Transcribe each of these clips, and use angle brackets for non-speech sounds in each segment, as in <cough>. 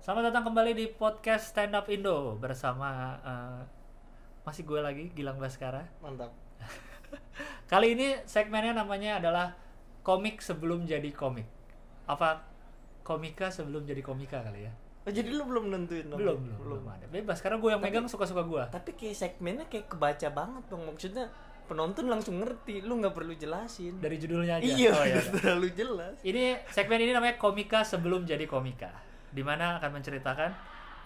Selamat datang kembali di podcast Stand Up Indo bersama eh, masih gue lagi Gilang Baskara. Mantap. <laughs> Kali ini segmennya namanya adalah komik sebelum jadi komik. Apa komika sebelum jadi komika kali ya? Oh, jadi lu belum nentuin namanya? Belum, belum, belum ada. Bebas karena gue yang megang suka-suka gue. Tapi kayak segmennya kayak kebaca banget dong. Maksudnya penonton langsung ngerti. Lu nggak perlu jelasin. Dari judulnya aja. Iya, Oh, iya. <laughs> terlalu jelas. Ini segmen ini namanya komika sebelum jadi komika, di mana akan menceritakan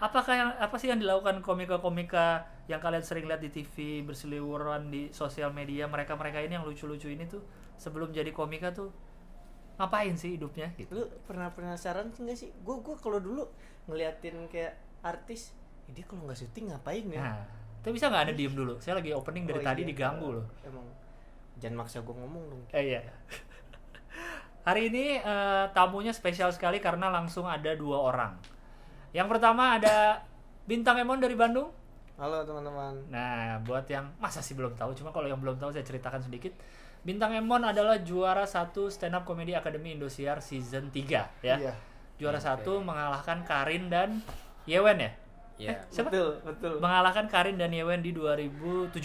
apakah yang apa sih yang dilakukan komika-komika yang kalian sering lihat di TV berseliweran di sosial media mereka-mereka ini yang lucu-lucu ini tuh sebelum jadi komika tuh ngapain sih hidupnya gitu. Lu pernah penasaran nggak sih? Gue gua kalau dulu ngeliatin kayak artis, "Ih, dia kalau nggak syuting ngapain ya? Nah, tapi bisa nggak ada diem dulu? Saya lagi opening dari Oh, tadi iya. diganggu loh. Emang jangan maksa gue ngomong dong. Eh, iya. Hari ini eh, tamunya spesial sekali karena langsung ada dua orang. Yang pertama ada Bintang Emon dari Bandung. Halo teman-teman. Nah, buat yang masa sih belum tahu, cuma kalau yang belum tahu saya ceritakan sedikit. Bintang Emon adalah juara satu stand up comedy Academy Indosiar season 3 ya. Iya. Juara satu mengalahkan Karin dan Yewen ya. Iya. Siapa? Betul, betul. Mengalahkan Karin dan Yewen di 2017.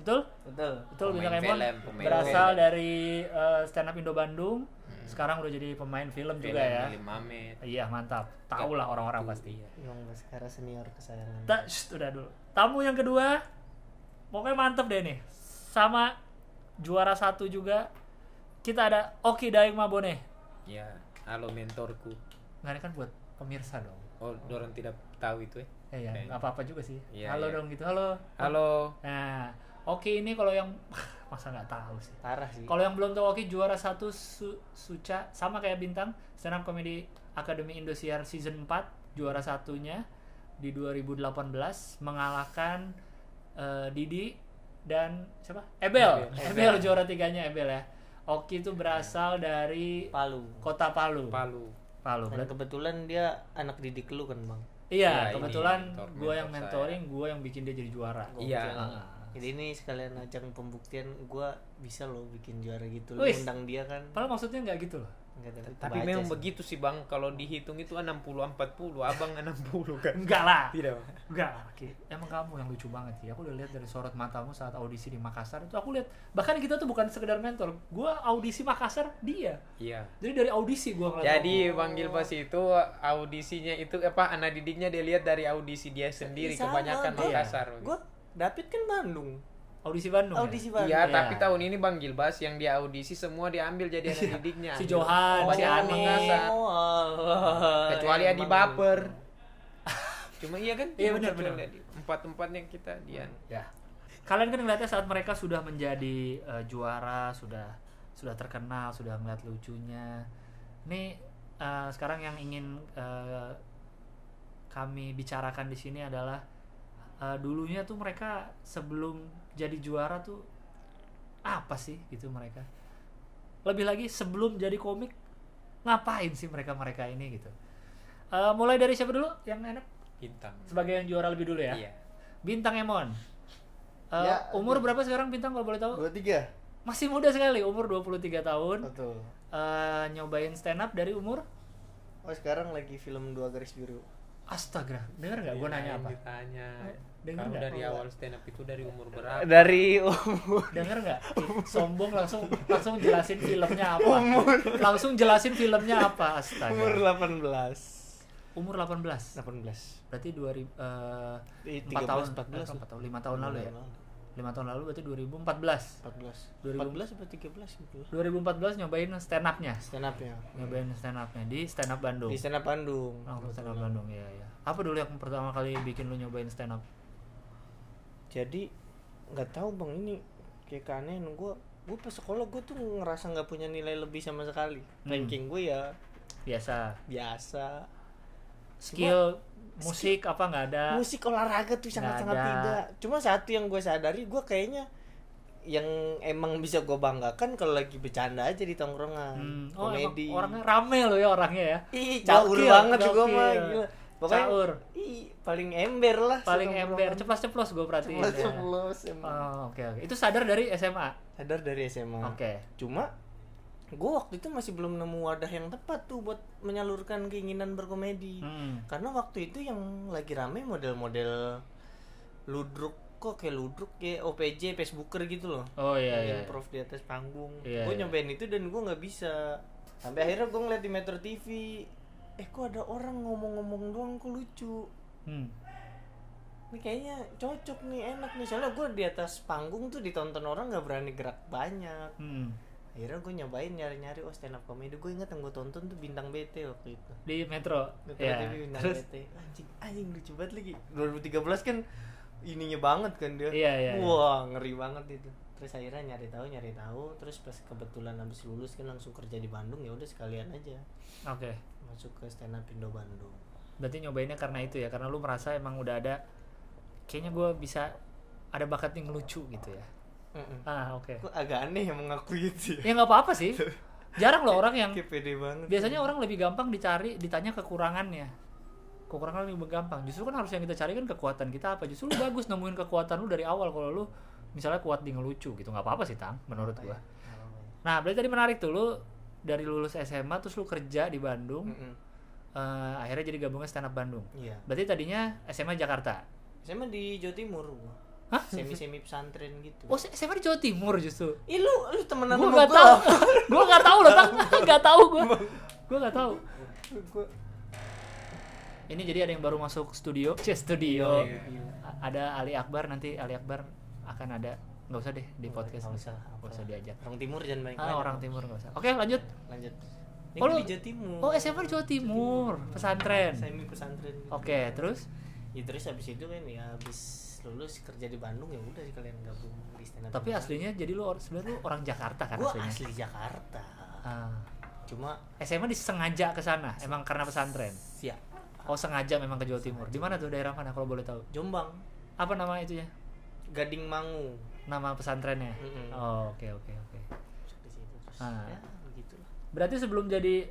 Betul? Betul. Betul Bintang Emon berasal film. dari eh, stand up Indo Bandung. Sekarang udah jadi pemain film, juga ya. Film. Iya, mantap. Tahu lah orang-orang pasti. Yang Baskara senior kesayangan. Ta- shh, udah dulu. Tamu yang kedua, pokoknya mantep deh nih. Sama juara satu juga. Kita ada Oki Daeng Mabone. Ya, halo mentorku. Nggak ini kan buat pemirsa dong. Oh, dorong tidak tahu itu ya. Eh ya, nggak apa-apa juga sih. Iya, Halo iya. dong gitu. Halo. Halo. Nah, Oki ini kalau yang <laughs> masa nggak tahu sih. Parah sih. Kalau yang belum tahu Oki juara satu Su- Suca sama kayak bintang stand up comedy Academy Indosiar season 4 juara satunya di 2018 mengalahkan eh, Didi dan siapa? Ebel. Ebel. Ebel, juara tiganya Ebel ya. Oki itu berasal dari Palu. kota Palu. Palu. Palu. Dan kebetulan dia anak didik lu kan, Bang. iya, Ya, kebetulan gue yang mentor mentoring, gue yang bikin dia jadi juara. Iya. Jadi ini sekalian ajang pembuktian gua bisa loh bikin juara gitu. Lu Wis. undang dia kan. Padahal maksudnya nggak gitu loh. Enggak tapi, Tapi memang sih. begitu sih, Bang. Kalau dihitung itu 60 40, Abang 60 kan. Enggak lah. Tidak, Bang. Enggak, Ki. emang kamu yang lucu banget sih. Aku udah lihat dari sorot matamu saat audisi di Makassar itu aku lihat bahkan kita tuh bukan sekedar mentor. Gua audisi Makassar dia. Iya. Jadi dari audisi gua ngeliat. Jadi Bang Gilbas itu audisinya itu apa anak didiknya dia lihat dari audisi dia sendiri Sama, kebanyakan Makassar. Gua David kan Bandung. audisi Bandung. ya? Audisi Bandung. Iya, Iya. tapi tahun ini Bang Gilbas yang dia audisi semua diambil jadi anak didiknya. Si Johan, si Kebanyakan Ani. Oh, kecuali Adi Emang. Baper <laughs> cuma iya kan Iya, benar, benar. Adi. empat-empatnya kita dia Ya. Kalian kan ngeliatnya saat mereka sudah menjadi eh, juara, sudah sudah terkenal, sudah ngeliat lucunya. Nih eh, sekarang yang ingin eh, kami bicarakan di sini adalah eh, dulunya tuh mereka sebelum jadi juara tuh apa sih gitu mereka. Lebih lagi sebelum jadi komik ngapain sih mereka-mereka ini gitu. Eh, mulai dari siapa dulu yang enak? bintang Sebagai yang juara lebih dulu ya. iya Bintang Emon. Eh, Ya, umur berapa sekarang Bintang kalau boleh tahu? Dua tiga. Masih muda sekali, umur 23 tahun. Betul. Eh, nyobain stand up dari umur Oh sekarang lagi film dua garis biru. Astaga, denger nggak gue nanya apa? ditanya Dengar kamu nggak? dari awal stand up itu dari umur berapa Dari umur. Denger nggak? Sombong langsung langsung jelasin filmnya apa? Langsung jelasin filmnya apa? Astaga. Umur 18. Umur 18. 18. Berarti 2000 eh Di 4 tahun 13 14. 4 tahun 5 tahun lalu ya. 5 tahun lalu berarti 2014. 14. 2000. 14 apa 13 gitu. 2014 nyobain stand up-nya. Stand up-nya. Nyobain stand up-nya di stand up Bandung. Di stand up Bandung. Langsung stand up Bandung ya ya. Apa dulu yang pertama kali bikin lu nyobain stand up? Jadi nggak tahu bang ini kayak keanehan gue gue pas sekolah gue tuh ngerasa nggak punya nilai lebih sama sekali Hmm. ranking gue ya Biasa. biasa Skill musik apa nggak ada? musik olahraga tuh sangat sangat ada. tidak cuma satu yang gue sadari gue kayaknya yang emang bisa gue banggakan kalau lagi bercanda aja di tongkrongan Hmm. Oh, komedi orangnya rame loh ya orangnya ya. ih caur banget gue mah gila pokoknya Caur. ih paling ember lah Paling ember, ceplos-ceplos gue perhatiin. Ceplos, ya. ceplos, emang. Oh, oke oke. Itu sadar dari SMA. sadar dari SMA Oke. cuma gue waktu itu masih belum nemu wadah yang tepat tuh buat menyalurkan keinginan berkomedi Hmm. karena waktu itu yang lagi rame model-model ludruk kok kayak ludruk kayak OPJ Facebooker gitu loh Oh iya iya. improv di atas panggung Iya, gue iya. nyobain itu dan gue nggak bisa sampai akhirnya gue ngeliat di Metro TV eh kok ada orang ngomong-ngomong doang kok lucu Hmm. ini kayaknya cocok nih enak nih soalnya gue di atas panggung tuh ditonton orang nggak berani gerak banyak Hmm. akhirnya gue nyobain nyari-nyari oh stand up comedy gue inget yang gue tonton tuh bintang BT waktu itu Di Metro. Metro Ya. TV bintang Terus BT anjing anjing lucu banget lagi 2013 kan ininya banget kan dia Iya, iya, iya. wah ngeri banget itu terus akhirnya nyari tahu nyari tahu terus pas kebetulan habis lulus kan langsung kerja di Bandung ya udah sekalian aja Oke. Masuk ke stand up Indo Bandung Berarti nyobainnya karena itu ya, karena lu merasa emang udah ada kayaknya gue bisa ada bakat yang lucu gitu ya. Mm-mm. Ah, oke. Kok agak aneh yang mengakui itu ya Ya nggak apa-apa sih. <laughs> Jarang loh orang yang pede banget biasanya orang lebih gampang dicari ditanya kekurangannya. Kekurangan lebih gampang. Justru kan harus yang kita cari kan kekuatan kita apa. Justru lu bagus nemuin kekuatan lu dari awal kalau lu misalnya kuat di ngelucu gitu nggak apa-apa sih tang menurut gua. Nah berarti tadi menarik tuh lu dari lulus SMA terus lu kerja di Bandung Mm-mm. eh, akhirnya jadi gabungnya stand up Bandung. iya Berarti tadinya SMA Jakarta. mah di Jawa Timur gua Hah? semi semi pesantren gitu Oh SMA di Jawa Timur justru. Ih lu lu temenan Gue sama nggak gua. tahu. <laughs> gue nggak tahu loh tang. Nggak tahu gue. Gue nggak tahu. Gua- Ini jadi ada yang baru masuk studio. Cih, studio. Iya, iya. A- Ada Ali Akbar nanti Ali Akbar akan ada nggak usah deh di podcast Nggak usah, usah, nggak usah diajak. Orang timur jangan banyak Ah, orang timur nggak usah. Oke lanjut. Lanjut. Ini Oh, di Jawa Timur. Oh SMA di Jawa Timur, pesantren. Semi pesantren. gitu. Oke terus Ya terus habis itu kan ya habis lulus kerja di Bandung ya udah sih kalian gabung di stand up. tapi aslinya jadi lu sebenarnya lu orang Jakarta kan gua aslinya. asli Jakarta. Ah. Cuma SMA disengaja ke sana, emang karena pesantren. ya Oh sengaja memang ke Jawa Timur. Di mana tuh daerah mana kalau boleh tahu? Jombang, Apa nama itunya? Gading Mangu. Nama pesantrennya? Mm-mm. Oh oke oke oke. Di situ terus. Ah. Ya begitulah. Berarti sebelum jadi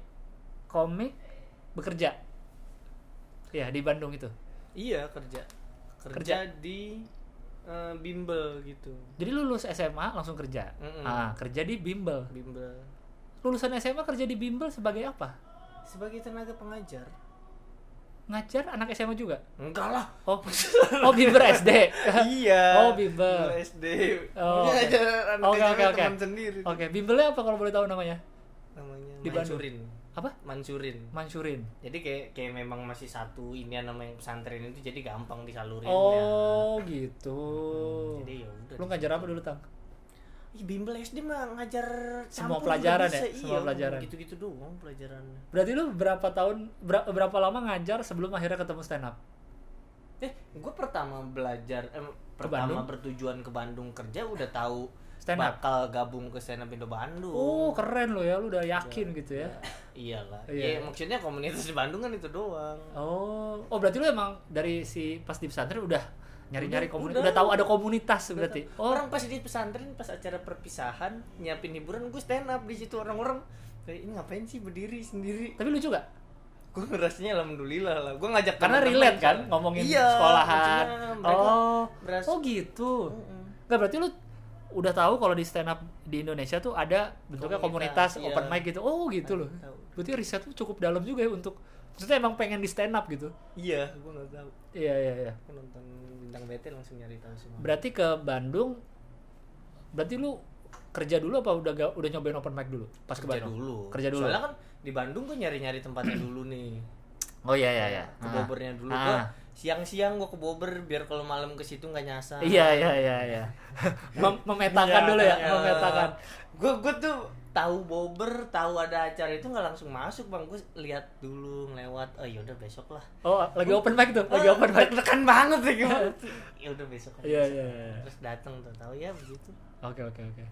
komik bekerja? Ya di Bandung itu. Iya kerja. Kerja, Kerja. di eh, bimbel gitu. Jadi lu lulus SMA langsung kerja. Mm-mm. Ah kerja di bimbel. Bimbel Lulusan SMA kerja di bimbel sebagai apa? sebagai tenaga pengajar. Ngajar anak SMA juga? Enggak lah. Oh, oh bimbel SD. <laughs> iya. Oh, bimbel. SD. Oh, aja anak Oke, SMA oke, oke. teman sendiri. Oke, bimbelnya apa kalau boleh tahu namanya? Namanya Di Bandung. Mansurin. Apa? Mansurin. Mansurin. Jadi kayak kayak memang masih satu ini nama yang pesantren itu jadi gampang disalurin Oh, gitu. Jadi ya udah. Lu ngajar apa dulu, Tang? Ih, bimbel SD mah ngajar Semua pelajaran ya? bisa. Semua Iya, pelajaran. Gitu-gitu doang pelajarannya. Berarti lu berapa tahun ber- berapa lama ngajar sebelum akhirnya ketemu stand up? Eh, gue pertama belajar eh, Bandung? pertama bertujuan ke Bandung kerja udah tahu Stand up? bakal gabung ke stand up Indo Bandung. Oh, keren lo ya, lu udah yakin gitu ya. Iyalah. Iya. Iya, maksudnya komunitas di Bandung kan itu doang. Oh, oh berarti lu emang dari si pas di pesantren udah nyari-nyari Udah, komunitas, udah. udah tahu ada komunitas berarti. Oh, Orang pas di pesantren pas acara perpisahan nyiapin hiburan gue stand up di situ orang-orang kayak ini ngapain sih berdiri sendiri tapi lucu gak? gue ngerasanya alhamdulillah lah gue ngajak Karena relate kan soalnya. ngomongin iya, sekolahan. Oh, beras- oh gitu. Mm-mm. Nggak berarti lu udah tahu kalau di stand up di Indonesia tuh ada bentuknya komunitas, Komunitas, iya. open mic gitu. Oh gitu loh. Tahu. Berarti riset lu cukup dalam juga ya untuk maksudnya emang pengen di stand up gitu. iya gue nggak tahu Iya iya iya. Gua nonton bintang BT langsung nyari tahu semua Berarti ke Bandung berarti lu kerja dulu apa udah ga- udah nyobain open mic dulu pas ke kerja Bandung? dulu Kerja dulu. soalnya kan di Bandung gue nyari-nyari tempatnya dulu nih Oh iya iya iya. ke. Bogornya dulu Ah. Siang-siang gue ke Bogor biar kalau malam ke situ nggak nyasar Iya iya iya iya. <laughs> Mem- memetakan dulu ya, memetakan. Gue gue tuh tahu Bobber, tahu ada acara itu nggak langsung masuk bang. Gue lihat dulu ngelewat. Oh yaudah besok lah. Oh, lagi open mic tuh, lagi Ah, open mic. Deg-degan banget ya gimana? <laughs> ya udah besok. Iya besok. iya iya. Terus datang tuh tahu ya begitu. Oke oke oke.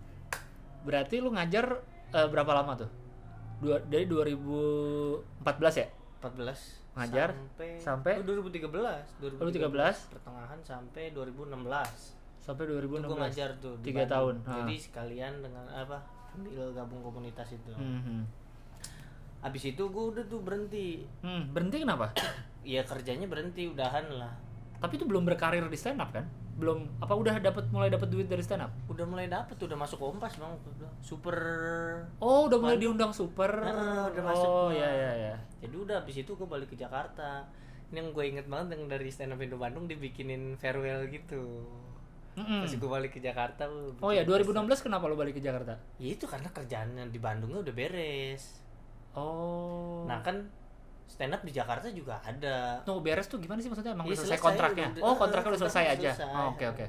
Berarti lu ngajar eh, berapa lama tuh? Dua, dari 2014 ya? 14 Ngajar sampai, sampai? oh, 2013 2013? pertengahan sampai 2016 Sampai itu 2016. gue ngajar tuh Tiga tahun. Ah. jadi sekalian dengan apa sambil gabung komunitas itu Mhm. abis itu gue udah tuh berhenti Hmm, berhenti kenapa? <coughs> ya kerjanya berhenti udahan lah Tapi itu belum berkarir di stand up kan? Belum apa udah dapat mulai dapat duit dari stand up? udah mulai dapet tuh udah masuk kompas bang super Oh, udah mulai diundang super. Nah, udah masuk Oh, gua. iya iya iya. jadi udah habis itu gue balik ke Jakarta ini yang gue inget banget yang dari stand up Indo Bandung dibikinin farewell gitu Mm-mm. pas gue balik ke Jakarta Oh ya, bikin 2016 kenapa lo balik ke Jakarta? ya itu karena kerjaannya di Bandungnya udah beres Oh. nah kan stand up di Jakarta juga ada Tunggu beres tuh gimana sih maksudnya? Emang Iya, udah selesai selesai, kontraknya? udah- oh, kontraknya udah selesai aja. selesai. Oh, Oke, oke.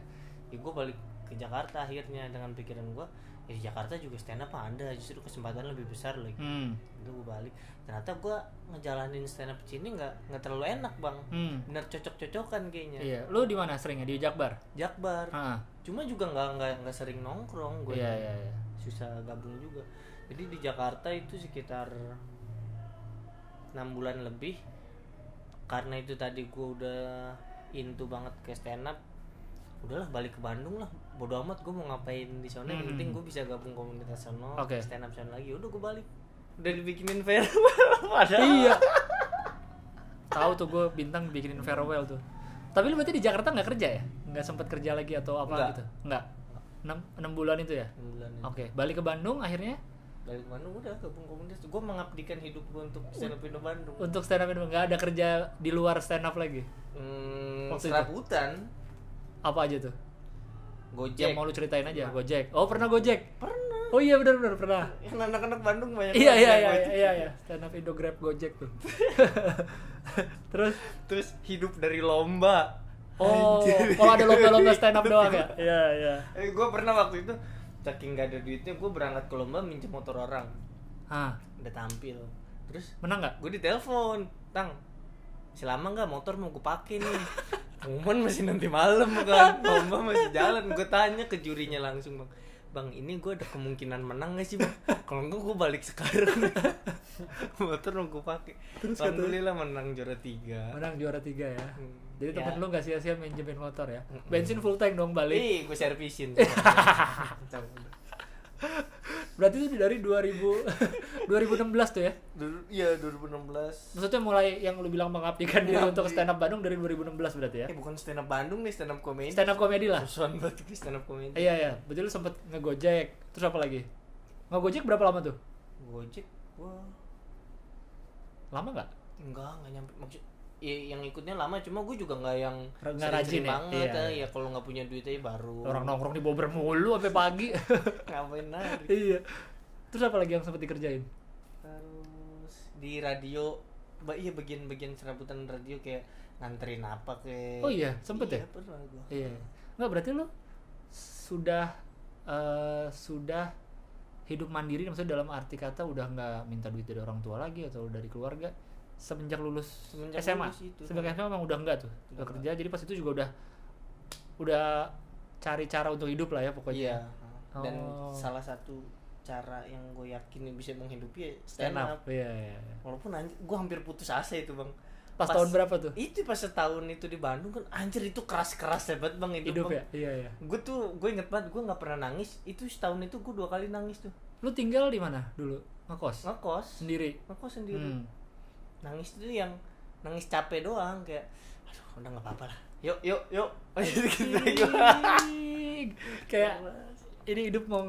ya gue balik ke Jakarta akhirnya dengan pikiran gue ya di Jakarta juga stand up ada justru kesempatan lebih besar lagi Hmm. itu gue balik ternyata gue ngejalanin stand up di sini nggak nggak terlalu enak bang Hmm. bener cocok-cocokan kayaknya Iya, lu di mana seringnya? Di Jakbar? Jakbar Ah. cuma juga nggak nggak nggak sering nongkrong gue Iya, iya, iya. susah gabung juga jadi di Jakarta itu sekitar enam bulan lebih karena itu tadi gue udah into banget ke stand up udahlah balik ke Bandung lah bodo amat gue mau ngapain di sana yang Hmm. penting gue bisa gabung komunitas sana Oke. stand up sana lagi udah gue balik udah dibikinin fair <laughs> padahal Iya. Tahu tuh gue bintang bikinin farewell tuh. Tapi lu berarti di Jakarta nggak kerja ya? Nggak sempat kerja lagi atau apa Nggak. gitu? Nggak. 6, 6 bulan itu ya? Enam bulan itu. Oke, balik ke Bandung akhirnya balik ke Bandung udah gabung komunitas gue mengabdikan hidup gue untuk stand up Indo Bandung untuk stand up itu nggak ada kerja di luar stand up lagi. hmm, Waktu serabutan Apa aja tuh? Gojek Yang mau lu ceritain aja, Gojek. Oh, pernah Gojek? pernah Oh iya benar benar pernah. yang anak-anak Bandung banyak Iya iya iya iya iya, stand up Indo Grab Gojek tuh. <laughs> Terus terus hidup dari lomba oh, kalau ada lomba-lomba <laughs> stand up doang ya? Iya iya. eh gue pernah waktu itu saking gak ada duitnya gue berangkat ke lomba minjem motor orang. Hah, udah tampil. Terus menang nggak? gue ditelepon tang masih lama nggak motor mau gue pakai nih? <laughs> Pengumuman masih nanti malam kan. Lomba masih jalan. Gue tanya ke jurinya langsung bang bang ini gue ada kemungkinan menang gak sih bang? <laughs> Kalau enggak gue balik sekarang. <laughs> Motor mau gue pakai alhamdulillah menang juara tiga. Menang juara tiga ya. Hmm. Jadi Ya. temen lu gak sia-sia minjemin motor ya? Mm-mm. Bensin full tank dong balik. Ih, gue servisin. <laughs> Berarti itu dari 2000 2016 <laughs> tuh ya? Iya 2016. Maksudnya mulai yang lu bilang mengabdikan diri Mengabdi. untuk stand up Bandung dari 2016 berarti ya? Eh bukan stand up Bandung nih, stand up komedi. Stand up komedi lah. Musuhan banget stand up komedi. Iya iya, betul lu sempet ngegojek. Terus apa lagi? Ngegojek berapa lama tuh? Gojek wah Lama nggak? enggak enggak nyampe maksud ya, yang ikutnya lama cuma gue juga nggak yang Nggak rajin ya? banget Iya, ya, ya kalau nggak punya duit aja baru Orang nongkrong di Bobber mulu sampai pagi. <laughs> ngapain nari iya. Terus apa lagi yang sempet dikerjain? terus di radio ba iya bagian-bagian serabutan radio kayak nganterin apa kayak Oh iya, sempet ya? iya, pernah gua. Iya. Nggak berarti lu sudah eh, sudah hidup mandiri maksudnya dalam arti kata udah nggak minta duit dari orang tua lagi atau dari keluarga semenjak lulus Semenjak SMA. lulus itu. Semenjak SMA emang udah enggak tuh. Udah Udah kerja jadi pas itu juga udah udah cari cara untuk hidup lah ya pokoknya. Iya. Dan Oh. salah satu cara yang gue yakin bisa menghidupi ya Stand up. Iya, iya, iya. Walaupun anjir, gue hampir putus asa itu bang. Pas, tahun berapa tuh? Itu pas setahun itu di Bandung kan anjir itu keras keras hebat bang hidup, Hidup bang. ya? Iya, iya. Gue tuh gue inget banget gue nggak pernah nangis. Itu setahun itu gue dua kali nangis tuh. Lu tinggal di mana dulu? Ngekos? Ngekos. Sendiri. Ngekos sendiri. Hmm. Nangis itu yang nangis capek doang kayak aduh udah nggak apa-apa lah. Yuk yuk yuk. <laughs> gitu kayak ini hidup mau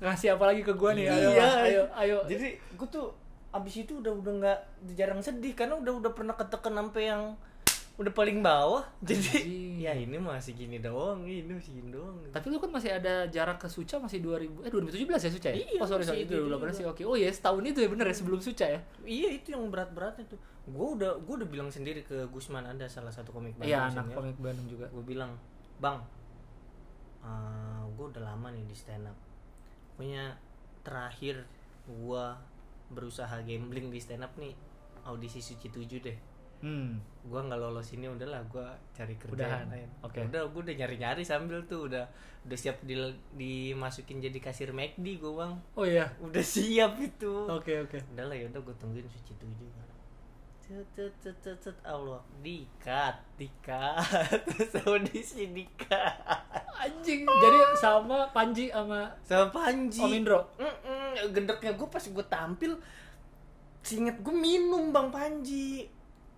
ngasih apa lagi ke gua nih ayo Iya. ayo ayo Jadi gue tuh abis itu udah udah nggak jarang sedih karena udah udah pernah ketekan sampai yang udah paling bawah. Jadi Anjing. ya ini masih gini doang, ini masih gini doang. tapi lu kan masih ada jarak ke Suca masih 2000 eh 2017 ya Suca ya? Iya, oh sorry sorry itu itu 2018 juga. sih oke oh iya setahun itu ya bener ya sebelum Suca ya Iya itu yang berat-beratnya tuh. Gue udah gue udah bilang sendiri ke Gusman ada salah satu komik Bandung iya anak komik Bandung juga gue bilang bang gue udah lama nih di stand up punya terakhir gue berusaha gambling di stand up nih audisi suci 7 deh hmm. Gue nggak lolos ini udahlah gue cari kerja Udahan. yang lain. Oke. udah gue udah nyari nyari sambil tuh udah udah siap di, dimasukin jadi kasir McD gue bang. Oh iya? Udah siap itu. Oke oke. Udahlah yaudah gue tungguin suci tujuh cet cet cet cet Allah. Dikat dikat. <laughs> Terus audisi dikat. Anjing. Jadi sama Panji sama sama Panji. Om Indro? Mm-mm, gendeknya gue pas gue tampil singet gue minum bang Panji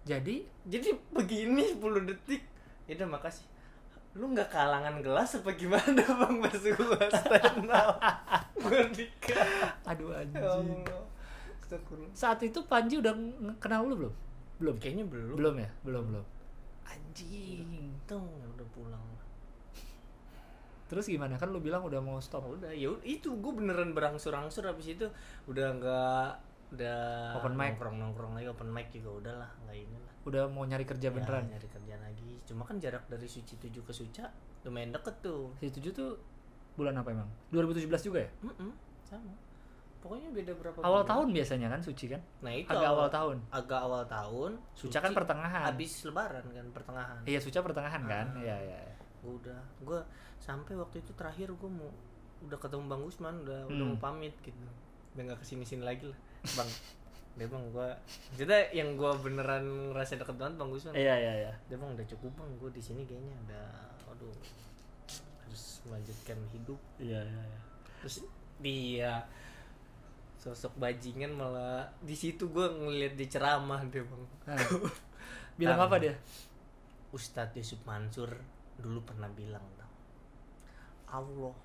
jadi jadi begini 10 detik ya udah makasih lu nggak kalangan gelas apa gimana <laughs> bang pas gua stand nikah Aduh Ya anjing. Saat itu Panji udah kenal lu belum? Belum. kayaknya belum Belum ya? Belum, belum. Anjing. untung udah pulang Terus gimana? Kan lu bilang udah mau stop. udah ya itu gue beneran berangsur-angsur habis itu udah nggak udah Open mic. nongkrong nongkrong lagi open mic juga udahlah nggak ini lah Udah mau nyari kerja Ya, beneran. nyari kerja lagi cuma kan jarak dari suci 7 ke suca lumayan deket tuh Si 7 tuh bulan apa emang? 2017 juga ya? Mm-mm, sama pokoknya beda berapa Awal bulan. tahun biasanya kan suci kan? nah itu Agak awal tahun. agak awal tahun Suca kan pertengahan. habis lebaran kan pertengahan Iya, Suca pertengahan kan? Ah. Iya, iya. iya. gue udah gue sampai waktu itu terakhir gue mau udah ketemu bang Gusman udah udah Hmm. mau pamit gitu udah nggak ke sini sini lagi lah bang dia bang gue jadi yang gue beneran ngerasa deket banget bang Gusman Iya, iya, iya. dia bang udah cukup bang gue di sini kayaknya udah aduh harus melanjutkan hidup Iya, iya, iya. terus dia sosok bajingan malah di situ gue ngeliat di ceramah dia bang Nah, bilang Tang. apa dia? Ustadz Yusuf Mansur dulu pernah bilang Allah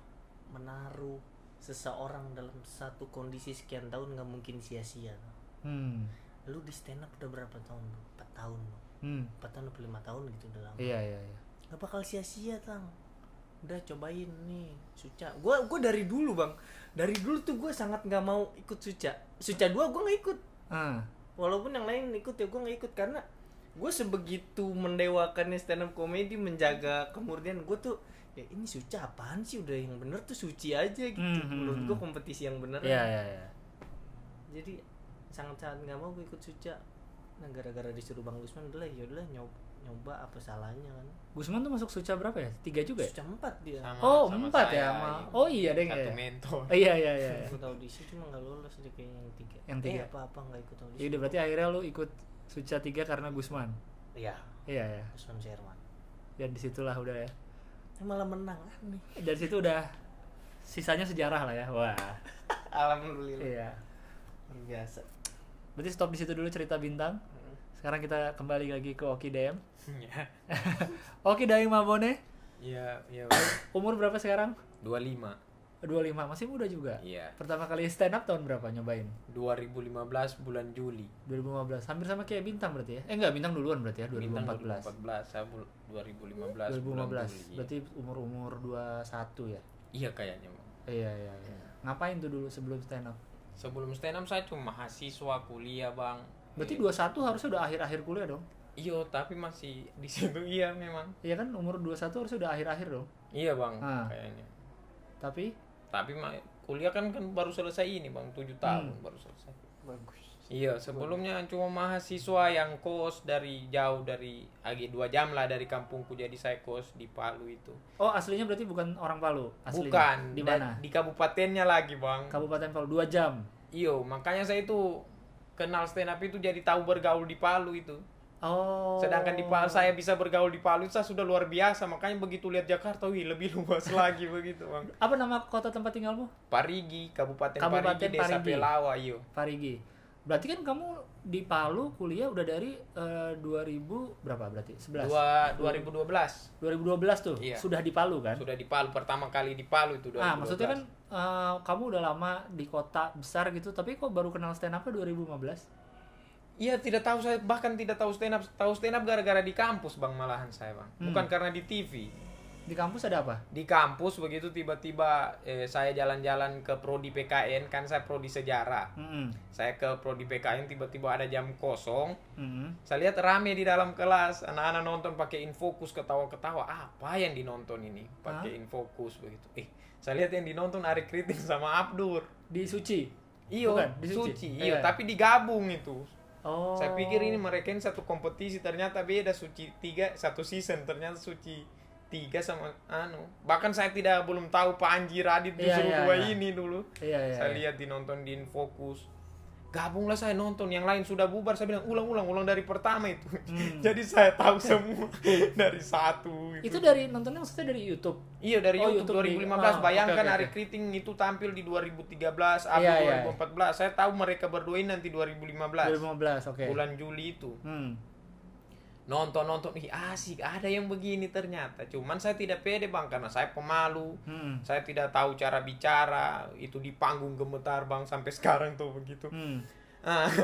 menaruh seseorang dalam satu kondisi sekian tahun nggak mungkin sia-sia. Hmm. lu di stand up udah berapa tahun empat tahun. Hmm. empat tahun atau lima tahun gitu udah lama Iya, iya, iya. nggak bakal sia-sia tang udah cobain nih suca gue gue dari dulu bang dari dulu tuh gue sangat nggak mau ikut suca suca dua gue nggak ikut Ah. walaupun yang lain ikut ya gue nggak ikut karena gue sebegitu mendewakannya stand up comedy menjaga kemurnian gue tuh ya ini suca apaan sih udah yang bener tuh suci aja gitu Hmm, hmm, menurut hmm. gue kompetisi yang bener Iya, iya, iya. jadi sangat-sangat nggak mau gue ikut suca nah gara-gara disuruh bang Gusman udah lah ya udah nyoba nyoba apa salahnya kan Gusman tuh masuk Suca berapa ya? Tiga juga ya? suca empat dia Sama- Oh, sama empat saya, ya, sama. iya. Oh iya, deng satu ya. mentor Oh, iya, iya, iya. iya. ikut audisi cuma nggak lolos dia kayaknya yang tiga Yang tiga. eh, apa apa nggak ikut audisi Ya udah berarti akhirnya lu ikut Suca 3 karena Gusman. iya Iya, ya. Usman Sherman Dan di situlah udah ya. Malah menang aneh Dari situ udah sisanya sejarah lah ya. Wah. <laughs> alhamdulillah Iya. luar biasa Berarti stop di situ dulu cerita bintang. Sekarang kita kembali lagi ke Oki DM. ya <laughs> Oki Daeng Mabone, iya iya umur berapa sekarang? 25 25, masih muda juga. iya Pertama kali stand up tahun berapa nyobain? 2015 bulan Juli 2015. Hampir sama kayak Bintang berarti ya? Eh enggak, Bintang duluan berarti ya, 2014. Bintang 2014 saya bul- 2015 bulan 2015. Juli Berarti umur-umur 21 ya? iya kayaknya. Iya, iya, iya. Ngapain tuh dulu sebelum stand up? sebelum stand up saya cuma mahasiswa kuliah bang Berarti Iya. 21 harusnya udah akhir-akhir kuliah dong? iya tapi masih di situ iya memang Iya kan umur 21 harusnya udah akhir-akhir dong. iya bang Ah. kayaknya Tapi tapi ma- kuliah kan kan baru selesai ini bang tujuh tahun Hmm. baru selesai bagus iya sebelumnya cuma mahasiswa yang kos dari jauh dari agi dua jam lah dari kampungku jadi saya kos di Palu itu oh aslinya berarti bukan orang Palu. Aslinya. bukan Di mana? di kabupatennya lagi bang Kabupaten Palu 2 jam. iyo makanya saya itu kenal stand up itu jadi tahu bergaul di Palu itu Oh. Sedangkan di Palu saya bisa bergaul di Palu saya sudah luar biasa, makanya begitu lihat Jakarta, wih lebih <laughs> luas lagi begitu, Bang. Apa nama kota tempat tinggalmu? Parigi, Kabupaten, Kabupaten Parigi, Desa Parigi. Pelawa, iyo. Parigi. Berarti kan kamu di Palu kuliah udah dari eh, 2000 berapa berarti? 11. Dua, 2012 2012 tuh. Iya. Sudah di Palu kan? sudah di Palu pertama kali di Palu itu 2012. Ah, maksudnya kan eh, kamu udah lama di kota besar gitu, tapi kok baru kenal stand up 2015? Iya tidak tahu saya bahkan tidak tahu stand up tahu stand up gara-gara di kampus bang malahan saya bang Hmm. bukan karena di TV Di kampus ada apa? di kampus begitu tiba-tiba eh, saya jalan-jalan ke prodi PKN kan saya prodi sejarah Mm-mm. saya ke prodi PKN tiba-tiba ada jam kosong Mm-mm. Saya lihat rame di dalam kelas, anak-anak nonton pakai infokus ketawa-ketawa. Apa yang dinonton ini? Pakai infokus begitu. Eh, saya lihat yang dinonton Ari Kriting sama Abdur. Di Suci. Iyo, Bukan, di Suci. Suci. Iya. Iyo, tapi digabung itu. Oh. Saya pikir ini mereka ini satu kompetisi, ternyata beda Suci tiga satu season, ternyata Suci tiga sama anu. Bahkan saya tidak belum tahu Pak Anji Radit Iya, justru iya, dua iya. ini dulu. Iya, iya. saya iya. lihat dinonton di infokus gabunglah saya nonton yang lain sudah bubar saya bilang ulang ulang ulang dari pertama itu Hmm. <laughs> jadi saya tahu semua <laughs> dari satu Itu dari nontonnya maksudnya dari YouTube. iya dari Oh, YouTube, YouTube di- 2015 ah, bayangkan oke, oke, Ari. Kriting itu tampil di 2013 Abi Iya, iya. 2014 saya tahu mereka berdua ini nanti 2015 2015, oke. bulan Juli itu Hmm. Nonton nonton ih asik ada yang begini ternyata cuman saya tidak pede bang karena saya pemalu Hmm. saya tidak tahu cara bicara itu di panggung gemetar bang sampai <laughs> sekarang tuh begitu Hmm. Ah. <laughs>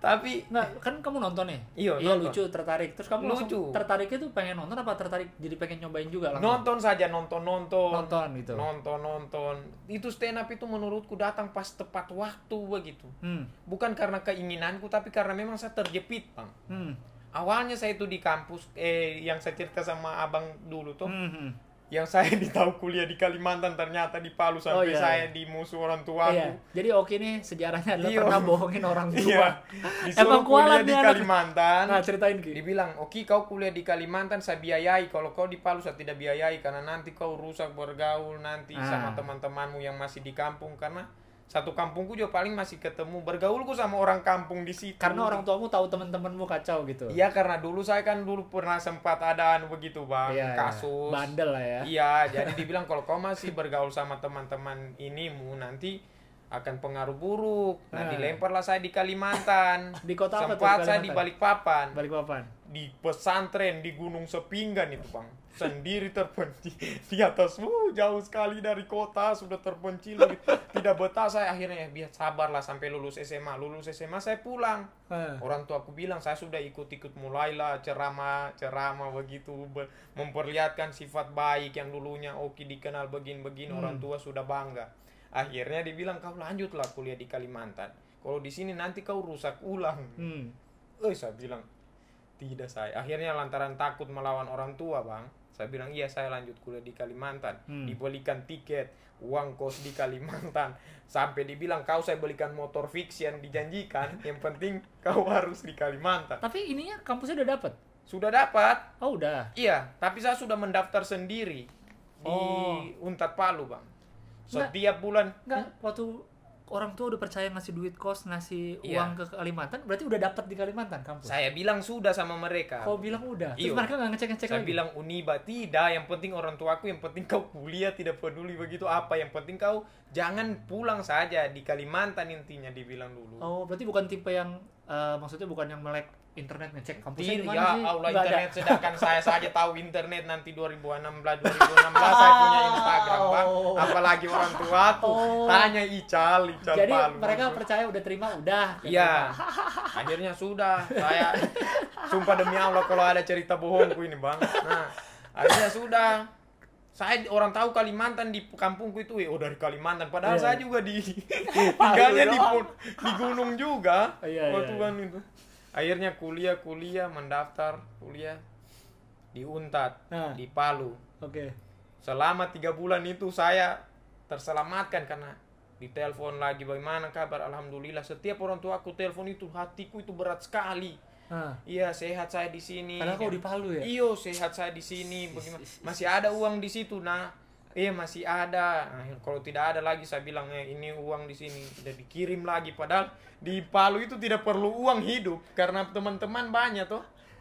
tapi Nggak, kan kamu nonton nih? Iya, nonton. lucu, tertarik. Terus kamu Lucu. tertariknya tuh pengen nonton apa tertarik jadi pengen nyobain juga langsung? nonton saja nonton nonton Nonton gitu. nonton nonton itu stand up itu menurutku datang pas tepat waktu begitu Hmm. bukan karena keinginanku tapi karena memang saya terjepit bang Hmm. Awalnya saya itu di kampus eh yang saya cerita sama abang dulu tuh Hmm, hmm. yang <laughs> saya ditahu kuliah di Kalimantan ternyata di Palu sampai iya, saya iya. di musuh orang tuaku Iya. Jadi Oki nih sejarahnya adalah Iya. pernah bohongin orang <laughs> tua. Iya. <laughs> Emang kuliah di. Kalimantan. Nah, ceritain Ki. Dibilang, oke kau kuliah di Kalimantan saya biayai. Kalau kau di Palu saya tidak biayai karena nanti kau rusak bergaul nanti Ah. sama teman-temanmu yang masih di kampung karena satu kampungku juga paling masih ketemu bergaulku sama orang kampung di situ. Karena orang tuamu tahu teman-temanmu kacau gitu. Iya karena dulu saya kan dulu pernah sempat ada anu begitu bang Iya, iya. kasus. Bandel lah ya. Iya, jadi dibilang kalau kau masih bergaul sama teman-teman inimu nanti akan pengaruh buruk. Nah, Ah. dilemparlah saya di Kalimantan. <laughs> Di kota apa tuh Sempat di saya di? Balikpapan, Balikpapan. di pesantren di Gunung Sepinggan itu, Bang. Sendiri terpencil <laughs> di atas, uh, jauh sekali dari kota, sudah terpencil. Tidak betah saya akhirnya ya, biar sabarlah sampai lulus SMA. Lulus SMA saya pulang. Ah. Orang tua aku bilang saya sudah ikut-ikut mulailah ceramah ceramah begitu memperlihatkan sifat baik yang dulunya Oki dikenal begini-begini Hmm. orang tua sudah bangga. Akhirnya dibilang kau lanjutlah kuliah di Kalimantan. Kalau di sini nanti kau rusak ulang. Hmm. Eh saya bilang tidak saya. Akhirnya lantaran takut melawan orang tua bang. Saya bilang iya saya lanjut kuliah di Kalimantan. Hmm. Dibelikan tiket, uang kos di Kalimantan. Sampai dibilang kau saya belikan motor fix yang dijanjikan. Yang penting kau harus di Kalimantan. Tapi ininya kampusnya udah dapet. Sudah dapat. Oh, udah. Iya, tapi saya sudah mendaftar sendiri di Oh. Untat Palu bang. Setiap bulan Enggak, waktu orang tua udah percaya ngasih duit kos, ngasih Iya. uang ke Kalimantan, berarti udah dapet di Kalimantan kampus. saya bilang sudah sama mereka. Kau bilang udah. Terus Iya. mereka nggak ngecek-ngecek saya lagi. bilang Uniba tidak yang penting orang tuaku yang penting kau kuliah tidak peduli begitu apa yang penting kau jangan pulang saja di Kalimantan intinya dibilang dulu Oh, berarti bukan tipe yang eh, maksudnya bukan yang melek internet ngecek kampusnya tidak mana ya? Allah Nggak ada. internet sedangkan saya saja tahu internet nanti 2016 2016 <laughs> saya punya Instagram bang Oh. apalagi orang tua tuh Oh. tanya Ical Ical Jadi Palu mereka percaya udah terima udah. gitu. Iya, <laughs> akhirnya sudah. Saya sumpah demi Allah kalau ada cerita bohongku ini bang. Nah, akhirnya sudah. Saya orang tahu Kalimantan di kampungku itu, eh, oh dari Kalimantan. Padahal Iya. saya juga di <laughs> <laughs> tinggalnya di, doang. pun- di gunung juga. Iya, waktu iya, kan itu. Akhirnya kuliah, kuliah, mendaftar kuliah di Untat, Nah. di Palu. Oke. Selama tiga bulan itu saya terselamatkan karena ditelepon lagi bagaimana kabar alhamdulillah setiap orang tua aku telepon itu hatiku itu berat sekali iya sehat saya di sini. Karena kau di Palu ya? iyo sehat saya di sini bagaimana? masih ada uang di situ nah iya masih ada. Nah, kalau tidak ada lagi saya bilang eh, ini uang di sini. Tidak dikirim lagi padahal di Palu itu tidak perlu uang hidup karena teman-teman banyak tuh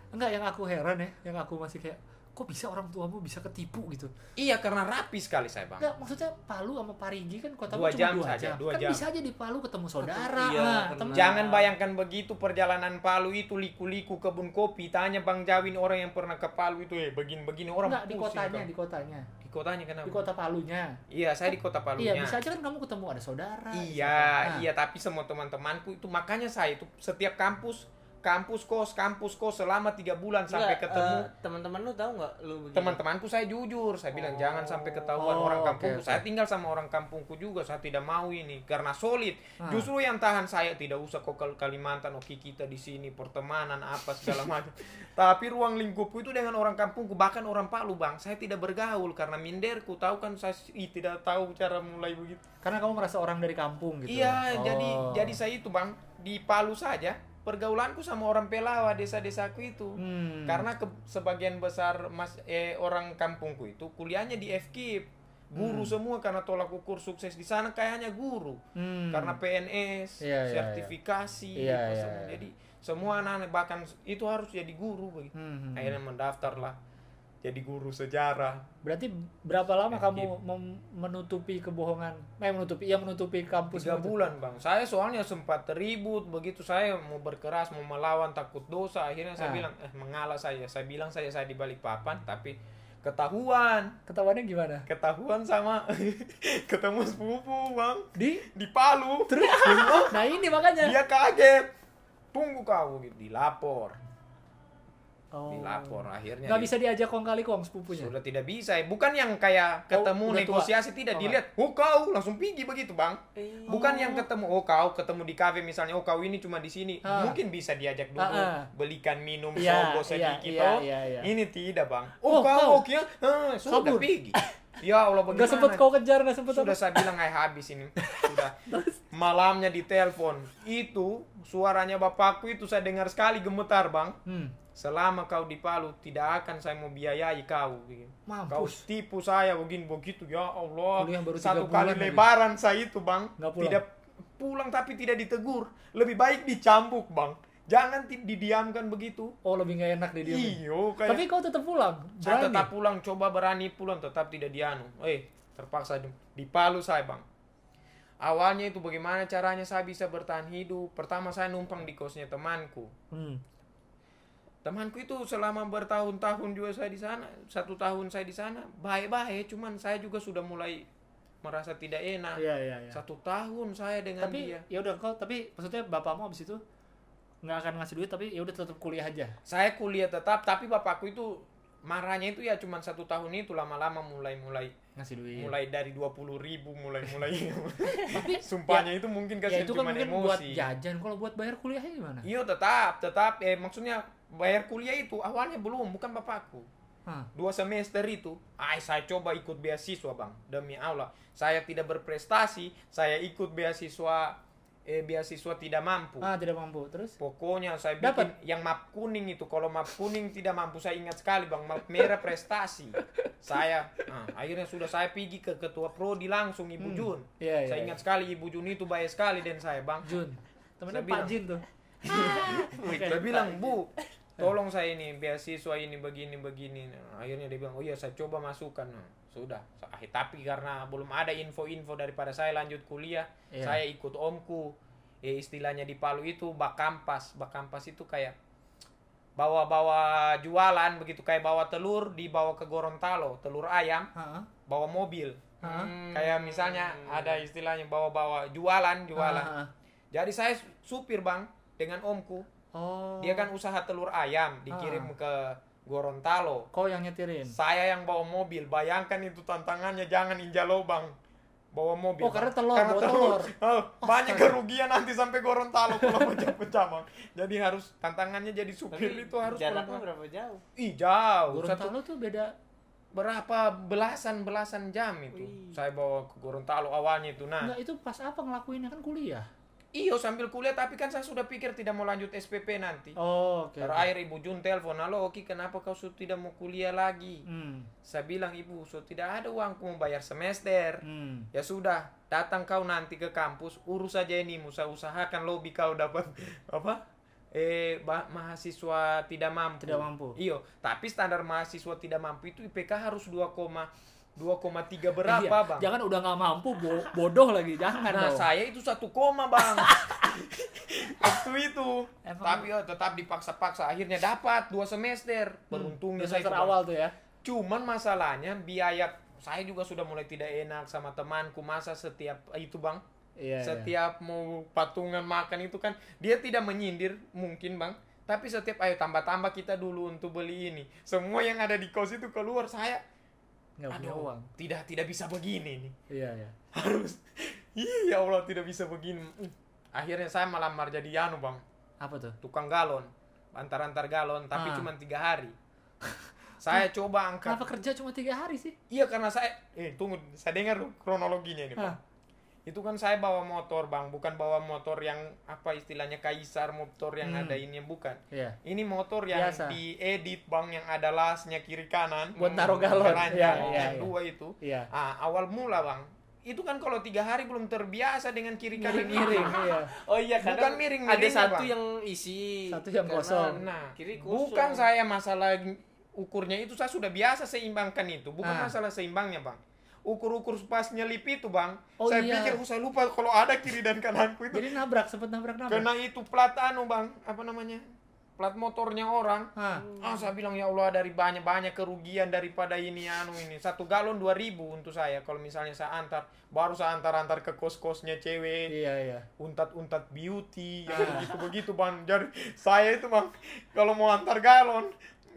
Enggak, yang aku heran ya, yang aku masih kayak kok bisa orang tuamu bisa ketipu gitu. iya karena rapi sekali saya bang Enggak, maksudnya Palu sama Parigi kan kotamu Dua cuma jam dua saja, jam. dua kan jam. bisa aja di Palu ketemu saudara. Iya, nah, temen- Jangan bayangkan begitu perjalanan Palu itu liku-liku kebun kopi. Tanya Bang Jawin orang yang pernah ke Palu itu eh begini-begini orang Enggak, di kotanya, di kotanya. Di kotanya kenapa? Di kota Palunya. Iya, saya di kota Palunya. Iya, bisa aja kan kamu ketemu ada saudara. Iya, Nah, iya tapi semua teman-temanku itu makanya saya itu setiap kampus kampus kos kampus kos selama tiga bulan sampai ketemu eh, teman-teman lu tahu nggak lu begini? teman-temanku saya jujur saya bilang Oh. jangan sampai ketahuan Oh, orang oke, kampungku oke. saya tinggal sama orang kampungku juga saya tidak mau ini karena solid Ah. justru yang tahan saya tidak usah kok ke Kalimantan oke kita di sini pertemanan apa segala <laughs> macam tapi ruang lingkupku itu dengan orang kampungku bahkan orang Palu bang saya tidak bergaul karena minderku tahu kan saya ih, tidak tahu cara mulai begitu Karena kamu merasa orang dari kampung gitu. Iya, Oh. jadi jadi saya itu bang di Palu saja pergaulanku sama orang Pelawa desa-desaku itu. Hmm. Karena ke, sebagian besar mas eh, orang kampungku itu kuliahnya di FKIP. Guru Hmm. semua karena tolak ukur sukses di sana kayaknya guru. Hmm. Karena PNS, Iya, iya, sertifikasi, apa iya, semua. iya. Jadi semua anak-anak bahkan itu harus jadi guru begitu. Hmm, hmm, Akhirnya mendaftar lah jadi guru sejarah. Berarti berapa lama Eh, kamu mem- menutupi kebohongan? Eh menutupi, iya menutupi kampus. tiga bulan bang. Saya soalnya sempat ribut begitu saya mau berkeras mau melawan takut dosa akhirnya saya Ah. bilang eh mengalah saya. Saya bilang saya saya di balik papan tapi ketahuan. Ketahuannya gimana? ketahuan sama <laughs> ketemu sepupu bang. Di? Di Palu. Terus? <laughs> Nah ini makanya. dia kaget. Tunggu kau gitu. Dilapor Oh. dilapor akhirnya Nggak di- bisa diajak kong kali kong sepupunya. sudah tidak bisa bukan yang kayak ketemu udah tua. negosiasi tidak Oh, dilihat oh kau langsung pergi begitu bang bukan yang ketemu oh kau ketemu di kafe misalnya oh kau ini cuma di sini Ah. mungkin bisa diajak dulu Ah, ah. belikan minum sogo iya, sedikit iya, oh iya, iya. ini tidak bang oh, Oh, kau kau. oke ah, sudah pergi <laughs> ya Allah bagaimana Nggak sempet kau kejar, nggak sempet sudah apa? saya bilang ay habis ini <laughs> sudah malamnya ditelepon itu suaranya bapakku itu saya dengar sekali gemetar bang Hmm. selama kau di Palu tidak akan saya mau biayai kau begini. Kau Mampus. tipu saya begini begitu ya Allah. Baru Satu kali lagi. lebaran saya itu bang. Pulang. Tidak pulang tapi tidak ditegur. Lebih baik dicambuk bang. Jangan didiamkan begitu. Oh lebih nggak enak di dia. Iyo kayak Tapi kau tetap pulang. saya Berani. tetap pulang coba berani pulang tetap tidak dianu. Eh terpaksa di, di Palu saya bang. Awalnya itu bagaimana caranya saya bisa bertahan hidup. Pertama saya numpang di kosnya temanku. Hmm. temanku itu selama bertahun-tahun juga saya di sana satu tahun saya di sana baik-baik cuman saya juga sudah mulai merasa tidak enak Iya iya iya. satu tahun saya dengan Tapi dia ya udah kau tapi maksudnya bapakmu abis itu nggak akan ngasih duit tapi ya udah tetap kuliah aja. saya kuliah tetap tapi bapakku itu marahnya itu ya cuman satu tahun itu lama-lama mulai mulai Ngasih duit. mulai dari dua puluh ribu mulai mulai <laughs> Tapi <laughs> sumpahnya itu mungkin ya kasih itu kan mungkin buat emosi jajan kalau buat bayar kuliahnya gimana? iya tetap tetap eh maksudnya bayar kuliah itu awalnya belum bukan bapakku Hah. dua semester itu, ay saya coba ikut beasiswa bang, demi Allah, saya tidak berprestasi, saya ikut beasiswa, eh beasiswa tidak mampu. Ah tidak mampu terus? Pokoknya saya bikin Dapat? yang map kuning itu, kalau map kuning tidak mampu saya ingat sekali bang, map merah prestasi. saya, ah, akhirnya sudah saya pergi ke ketua prodi langsung Ibu Hmm. Jun. Iya, iya, saya iya. ingat sekali Ibu Jun itu baik sekali dan saya bang. Jun. Temennya Pak bilang. Jin tuh. <laughs> Saya bilang, Bu, tolong saya ini beasiswa ini begini begini. Nah, akhirnya dia bilang, oh iya saya coba masukkan. Nah, sudah. Ah, tapi karena belum ada info-info daripada saya lanjut kuliah, Iya. saya ikut omku. Eh, istilahnya di Palu itu bakampas. Bakampas itu kayak bawa-bawa jualan begitu kayak bawa telur dibawa ke Gorontalo, telur ayam, Heeh. bawa mobil. Heeh. Kayak misalnya ada istilahnya bawa-bawa jualan, jualan. Heeh. Jadi saya supir, Bang, dengan omku. Oh. Dia kan usaha telur ayam dikirim ke Gorontalo. Kau yang nyetirin. Saya yang bawa mobil. Bayangkan itu tantangannya jangan injak lubang. Bawa mobil. Oh, karena telur, Karena bawa telur. telur. <laughs> Oh, banyak kerugian nanti sampai Gorontalo kalau pecah-pecah, Bang. Jadi harus tantangannya jadi supir itu harus jaraknya berapa jauh? Ih, jauh. Satu Gorontalo tuh beda. berapa belasan belasan jam itu. Wih. Saya bawa ke Gorontalo awalnya itu. Nah, Enggak itu pas apa ngelakuinnya kan kuliah. Iyo sambil kuliah tapi kan saya sudah pikir tidak mau lanjut SPP nanti. Oh, oke. oke. Terakhir Ibu Jun telepon, halo Oki kenapa kau sudah tidak mau kuliah lagi? Hmm. Saya bilang ibu, so tidak ada uangku mau bayar semester. Hmm. Ya sudah, datang kau nanti ke kampus, urus saja ini, musa usahakan lobby kau dapat <laughs> apa? Eh, ba- mahasiswa tidak mampu. Tidak mampu. Iyo, tapi standar mahasiswa tidak mampu itu IPK harus 2, 2,3 berapa, Iya, bang? Jangan udah nggak mampu bo- bodoh lagi, jangan Nah, dong. saya itu satu koma, bang. <laughs> Waktu itu. Emang- Tapi oh, tetap dipaksa-paksa. Akhirnya dapat dua semester. Beruntungnya Hmm, saya semester awal tuh ya. Cuman masalahnya biaya saya juga sudah mulai tidak enak sama temanku masa setiap itu bang Iya. iya. setiap mau patungan makan itu kan dia tidak menyindir mungkin bang tapi setiap ayo tambah-tambah kita dulu untuk beli ini semua yang ada di kos itu keluar saya nggak punya aduh uang. tidak tidak bisa begini nih Iya iya. harus <laughs> iya ya Allah tidak bisa begini Uh, akhirnya saya melamar jadi Yanu bang Apa tuh? tukang galon antar-antar galon tapi Ah. cuma tiga hari <laughs> saya coba angkat Kenapa kerja cuma tiga hari sih? Iya karena saya eh tunggu saya dengar kronologinya ini Pak. Hah. Itu kan saya bawa motor Bang, bukan bawa motor yang apa istilahnya kaisar motor yang Hmm. ada ini bukan. Iya. Ini motor yang Biasa. diedit Bang yang ada lasnya kiri kanan. Buat naruh galon. Iya, yang iya, iya. dua itu. Iya. Ah, awal mula Bang. Itu kan kalau tiga hari belum terbiasa dengan kiri kanan Miring-miring, <laughs> iya. Oh iya, Bukan kadang miring-miringnya, ada satu Bang. yang isi. Satu yang kosong. Nah, kiri kosong. bukan saya masalah ukurnya itu saya sudah biasa seimbangkan itu bukan Ah. masalah seimbangnya bang ukur-ukur pas nyelip itu bang Oh, saya iya. pikir oh, saya lupa kalau ada kiri dan kananku itu Jadi nabrak, sempet nabrak nabrak. karena itu plat anu bang apa namanya plat motornya orang ah saya bilang ya Allah dari banyak banyak kerugian daripada ini anu ini satu galon 2000 untuk saya kalau misalnya saya antar baru saya antar antar ke kos kosnya cewek Iya iya. untat-untat beauty yang Ah. begitu-begitu bang jadi saya itu bang kalau mau antar galon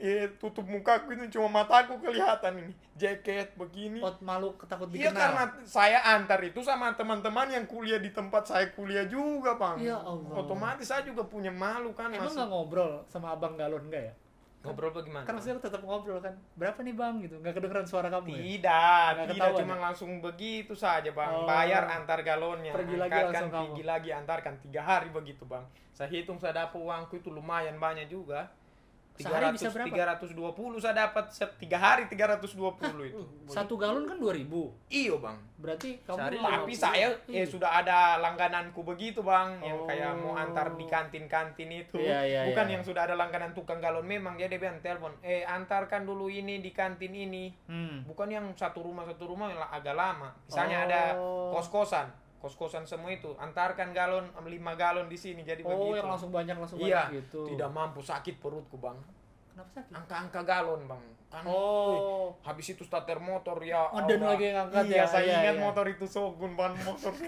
ya, tutup mukaku itu cuma mataku kelihatan ini jaket begini Oh malu takut iya dikenal. karena saya antar itu sama teman-teman yang kuliah di tempat saya kuliah juga bang Ya Allah. otomatis saya juga punya malu kan Emang masih nggak ngobrol sama abang galon nggak ya? ngobrol bagaimana Kan maksudnya tetap ngobrol kan. Berapa nih bang gitu? Nggak kedengeran suara kamu ya? Tidak, Nggak tidak ketahuan cuma ya? langsung begitu saja bang. Oh. Bayar antar galonnya. Pergi lagi Angkatkan, langsung kamu. pergi lagi antarkan tiga hari begitu bang. Saya hitung saya dapat uangku itu lumayan banyak juga. Sehari bisa berapa? 320 saya dapat tiga hari 320 itu. <laughs> Satu galon kan 2000 Iyo bang. Berarti kamu Sehari Tapi saya Iya. eh, sudah ada langgananku begitu bang, yang Oh. kayak mau antar di kantin-kantin itu, Iya, iya, bukan iya. yang sudah ada langganan tukang galon memang. Dia dia telepon, eh antarkan dulu ini di kantin ini. Hmm. bukan yang satu rumah satu rumah yang agak lama misalnya Oh. ada kos kosan kos kosan semua itu antarkan galon lima galon di sini jadi Oh begitu yang langsung banyak langsung iya banyak gitu. tidak mampu sakit perutku bang Kenapa sakit? angka-angka galon bang kan Oh. wih, habis itu starter motor ya Ngeden Allah. lagi yang angkat iya ya, saya iya, ingat iya. motor itu Shogun ban motor <laughs>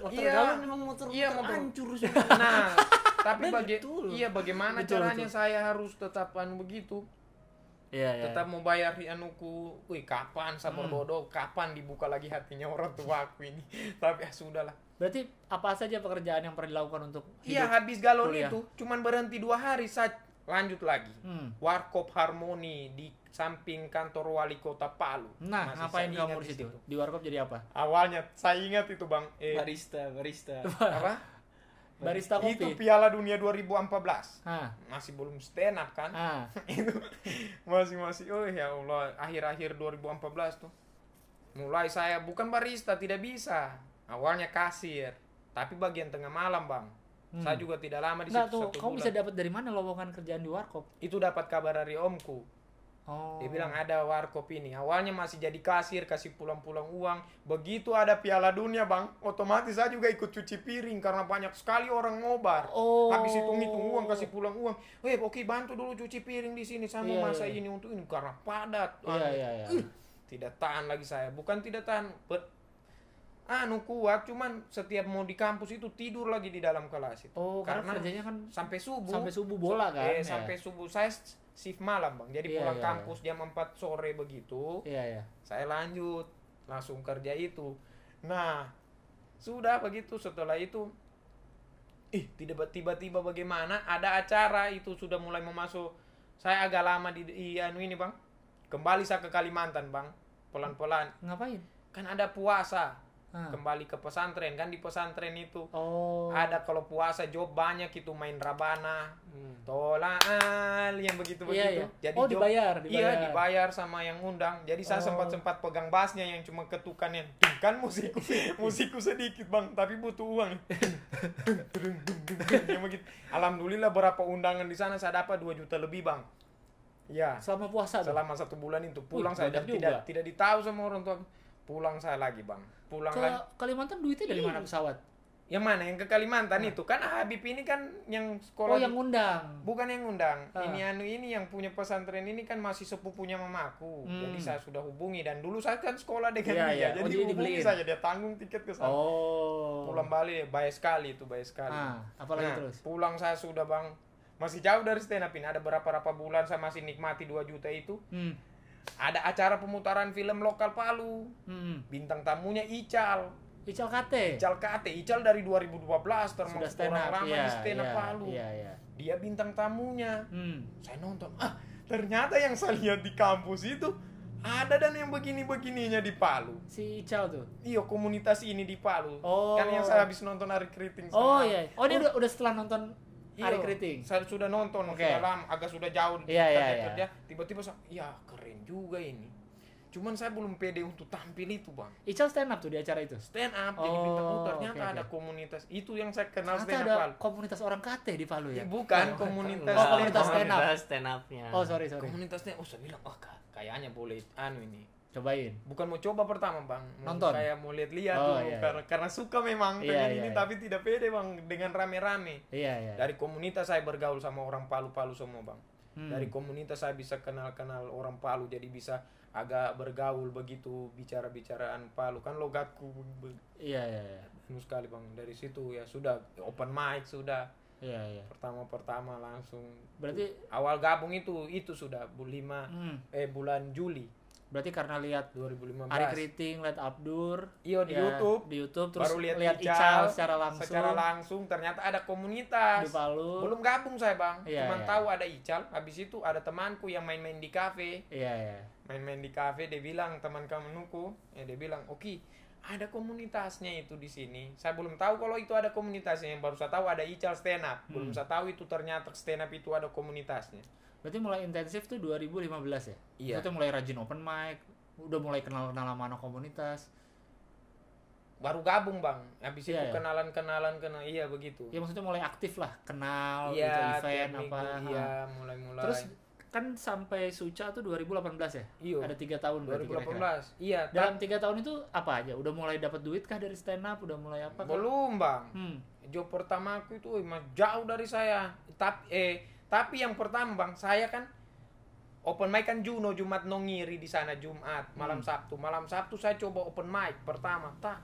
Motor Iya. galon memang motor, Iya, motor hancur <laughs> nah tapi Dan baga- betul. iya bagaimana Betul, caranya betul. saya harus tetap anu begitu Iya iya. tetap mau bayar anuku wih kapan sabar Hmm. bodoh kapan dibuka lagi hatinya orang tuaku ini <laughs> tapi ya sudahlah Berarti apa saja pekerjaan yang pernah dilakukan untuk iya habis galon kuliah. itu cuman berhenti dua hari saya lanjut lagi Hmm. Warkop Harmoni di samping kantor wali kota Palu Nah, Masih ngapain kamu di situ? Di warkop jadi apa? awalnya saya ingat itu bang eh, barista, barista. apa <laughs> Barista itu kopi. Piala Dunia 2014 Hah. masih belum stand up kan <laughs> itu masih masih oh ya Allah akhir-akhir 2014 tuh mulai saya bukan barista tidak bisa awalnya kasir tapi bagian tengah malam bang Hmm. saya juga tidak lama di Enggak situ tuh, satu kamu bulan. bisa dapat dari mana lowongan kerjaan di warkop? itu dapat kabar dari omku Oh. dia bilang ada warkop ini awalnya masih jadi kasir kasih pulang-pulang uang begitu ada piala dunia bang otomatis saya juga ikut cuci piring karena banyak sekali orang ngobar Oh. habis hitung hitung uang kasih pulang uang eh oke bantu dulu cuci piring di sini saya mau Iya, masak iya. ini untuk ini karena padat Iya iya iya. "Ih, tidak tahan lagi saya bukan tidak tahan but anu kuat cuman setiap mau di kampus itu tidur lagi di dalam kelas itu Oh, karena, karena kerjanya kan sampai subuh sampai subuh bola kan? eh, ya? sampai subuh saya shift malam bang. Jadi Iya, pulang iya, kampus jam 4 sore begitu Iya iya. saya lanjut langsung kerja itu. Nah sudah begitu. Setelah itu ih tiba- tiba-tiba bagaimana? Ada acara itu sudah mulai mau masuk saya agak lama di, di anu ini bang. Kembali saya ke Kalimantan bang. Pelan-pelan. Ngapain? kan ada puasa Ah. kembali ke pesantren kan di pesantren itu Oh. ada kalau puasa job banyak itu main rabana Hmm. tolal yang begitu begitu Iya, iya. Oh, job- dibayar, iya dibayar. dibayar sama yang undang jadi saya Oh. sempat sempat pegang bassnya yang cuma ketukan yang kan musikku <laughs> musikku sedikit bang tapi butuh uang <laughs> yang begitu alhamdulillah berapa undangan di sana saya dapat 2 juta lebih bang ya Selama puasa tuh. selama satu bulan itu pulang Wih, saya tidak juga. tidak ditahu sama orang tua pulang saya lagi bang pulang Ke lagi Kalimantan duitnya dari mana pesawat? yang mana yang ke Kalimantan itu kan Habib ini kan yang sekolah Oh, yang ngundang. Bukan yang undang. Ah. Ini anu ini yang punya pesantren ini kan masih sepupunya mamaku. Hmm. Jadi saya sudah hubungi dan dulu saya kan sekolah dengan Iya, dia. iya. Jadi Oh, jadi hubungi dibeliin. saja dia tanggung tiket ke sana. Oh. Pulang balik bayar sekali itu bayar sekali. Ah, apalagi Nah, terus? Pulang saya sudah Bang masih jauh dari stand up ini. Ada berapa-berapa bulan saya masih nikmati 2 juta itu. Hmm. Ada acara pemutaran film lokal Palu. Hmm. Bintang tamunya Ical. Ical Kate. Ical KT. Ical dari 2012 Sudah termasuk stand orang up. lama Iya, di stand up iya, Palu. Iya, iya. Dia bintang tamunya. Hmm. saya nonton ah ternyata yang saya lihat di kampus itu ada dan yang begini-begininya di Palu Si Ical tuh. iya komunitas ini di Palu Oh. kan yang saya habis nonton Ari Kriting sama- Oh iya. Oh, ini udah udah setelah nonton Iya, Ari Kriting. saya sudah nonton Oke. sudah lama agak sudah jauh Iya, iya, kerja iya. kerja tiba-tiba saya ya keren juga ini cuman saya belum pede untuk tampil itu bang Ical stand up tuh di acara itu. stand up jadi Oh, bintang oh, ternyata oke, ada oke. komunitas itu yang saya kenal Ternyata stand ada up Palu. komunitas orang kate di Palu ya. Ih, bukan Oh, komunitas Oh, komunitas stand up. Komunitas stand up-nya. Oh sorry sorry. komunitasnya oh saya bilang oh ka- kayaknya boleh anu ini Cobain. bukan mau coba pertama bang Mau Nonton? kayak mau lihat-lihat Oh, tuh iya, karena karena suka memang Iya, pengen iya, ini iya. tapi tidak pede bang dengan rame-rame Iya iya. dari komunitas saya bergaul sama orang Palu-Palu semua bang Hmm. dari komunitas saya bisa kenal-kenal orang Palu jadi bisa agak bergaul begitu bicara-bicaraan Palu kan logatku Iya iya iya. anu sekali bang dari situ ya sudah open mic sudah Iya iya. pertama-pertama langsung Berarti awal gabung itu itu sudah bu lima hmm, eh bulan Juli berarti karena lihat 2015 Ari Kriting, lihat Abdur, Iya, di ya, YouTube. di YouTube terus baru lihat lihat Ical, Ical secara langsung secara langsung ternyata ada komunitas di Palu. belum gabung saya bang Iya, cuman iya. tahu ada Ical habis itu ada temanku yang main-main di kafe Iya iya. main-main di kafe dia bilang teman kamenuku ya dia bilang oke ada komunitasnya itu di sini saya belum tahu kalau itu ada komunitasnya yang baru saya tahu ada Ical stand up Hmm. belum saya tahu itu ternyata stand up itu ada komunitasnya Berarti mulai intensif tuh 2015 ya? Iya. Maksudnya mulai rajin open mic, udah mulai kenal-kenal sama anak komunitas. baru gabung bang habis Iya, itu iya. kenalan-kenalan kenal iya begitu Ya maksudnya mulai aktif lah, kenal iya gitu event minggu, apa. iya mulai-mulai Terus kan sampai Suca tuh 2018 ya? Iya. Ada tiga tahun berarti kira-kira. 2018 iya Dalam tiga tahun itu apa aja? Udah mulai dapat duit kah dari stand up? Udah mulai apa? kah? belum bang Hmm. job pertama aku itu emang jauh dari saya tapi eh tapi yang pertama bang saya kan open mic kan Juno Jumat Nongiri di sana Jumat malam Hmm. Sabtu. Malam Sabtu saya coba open mic pertama tak.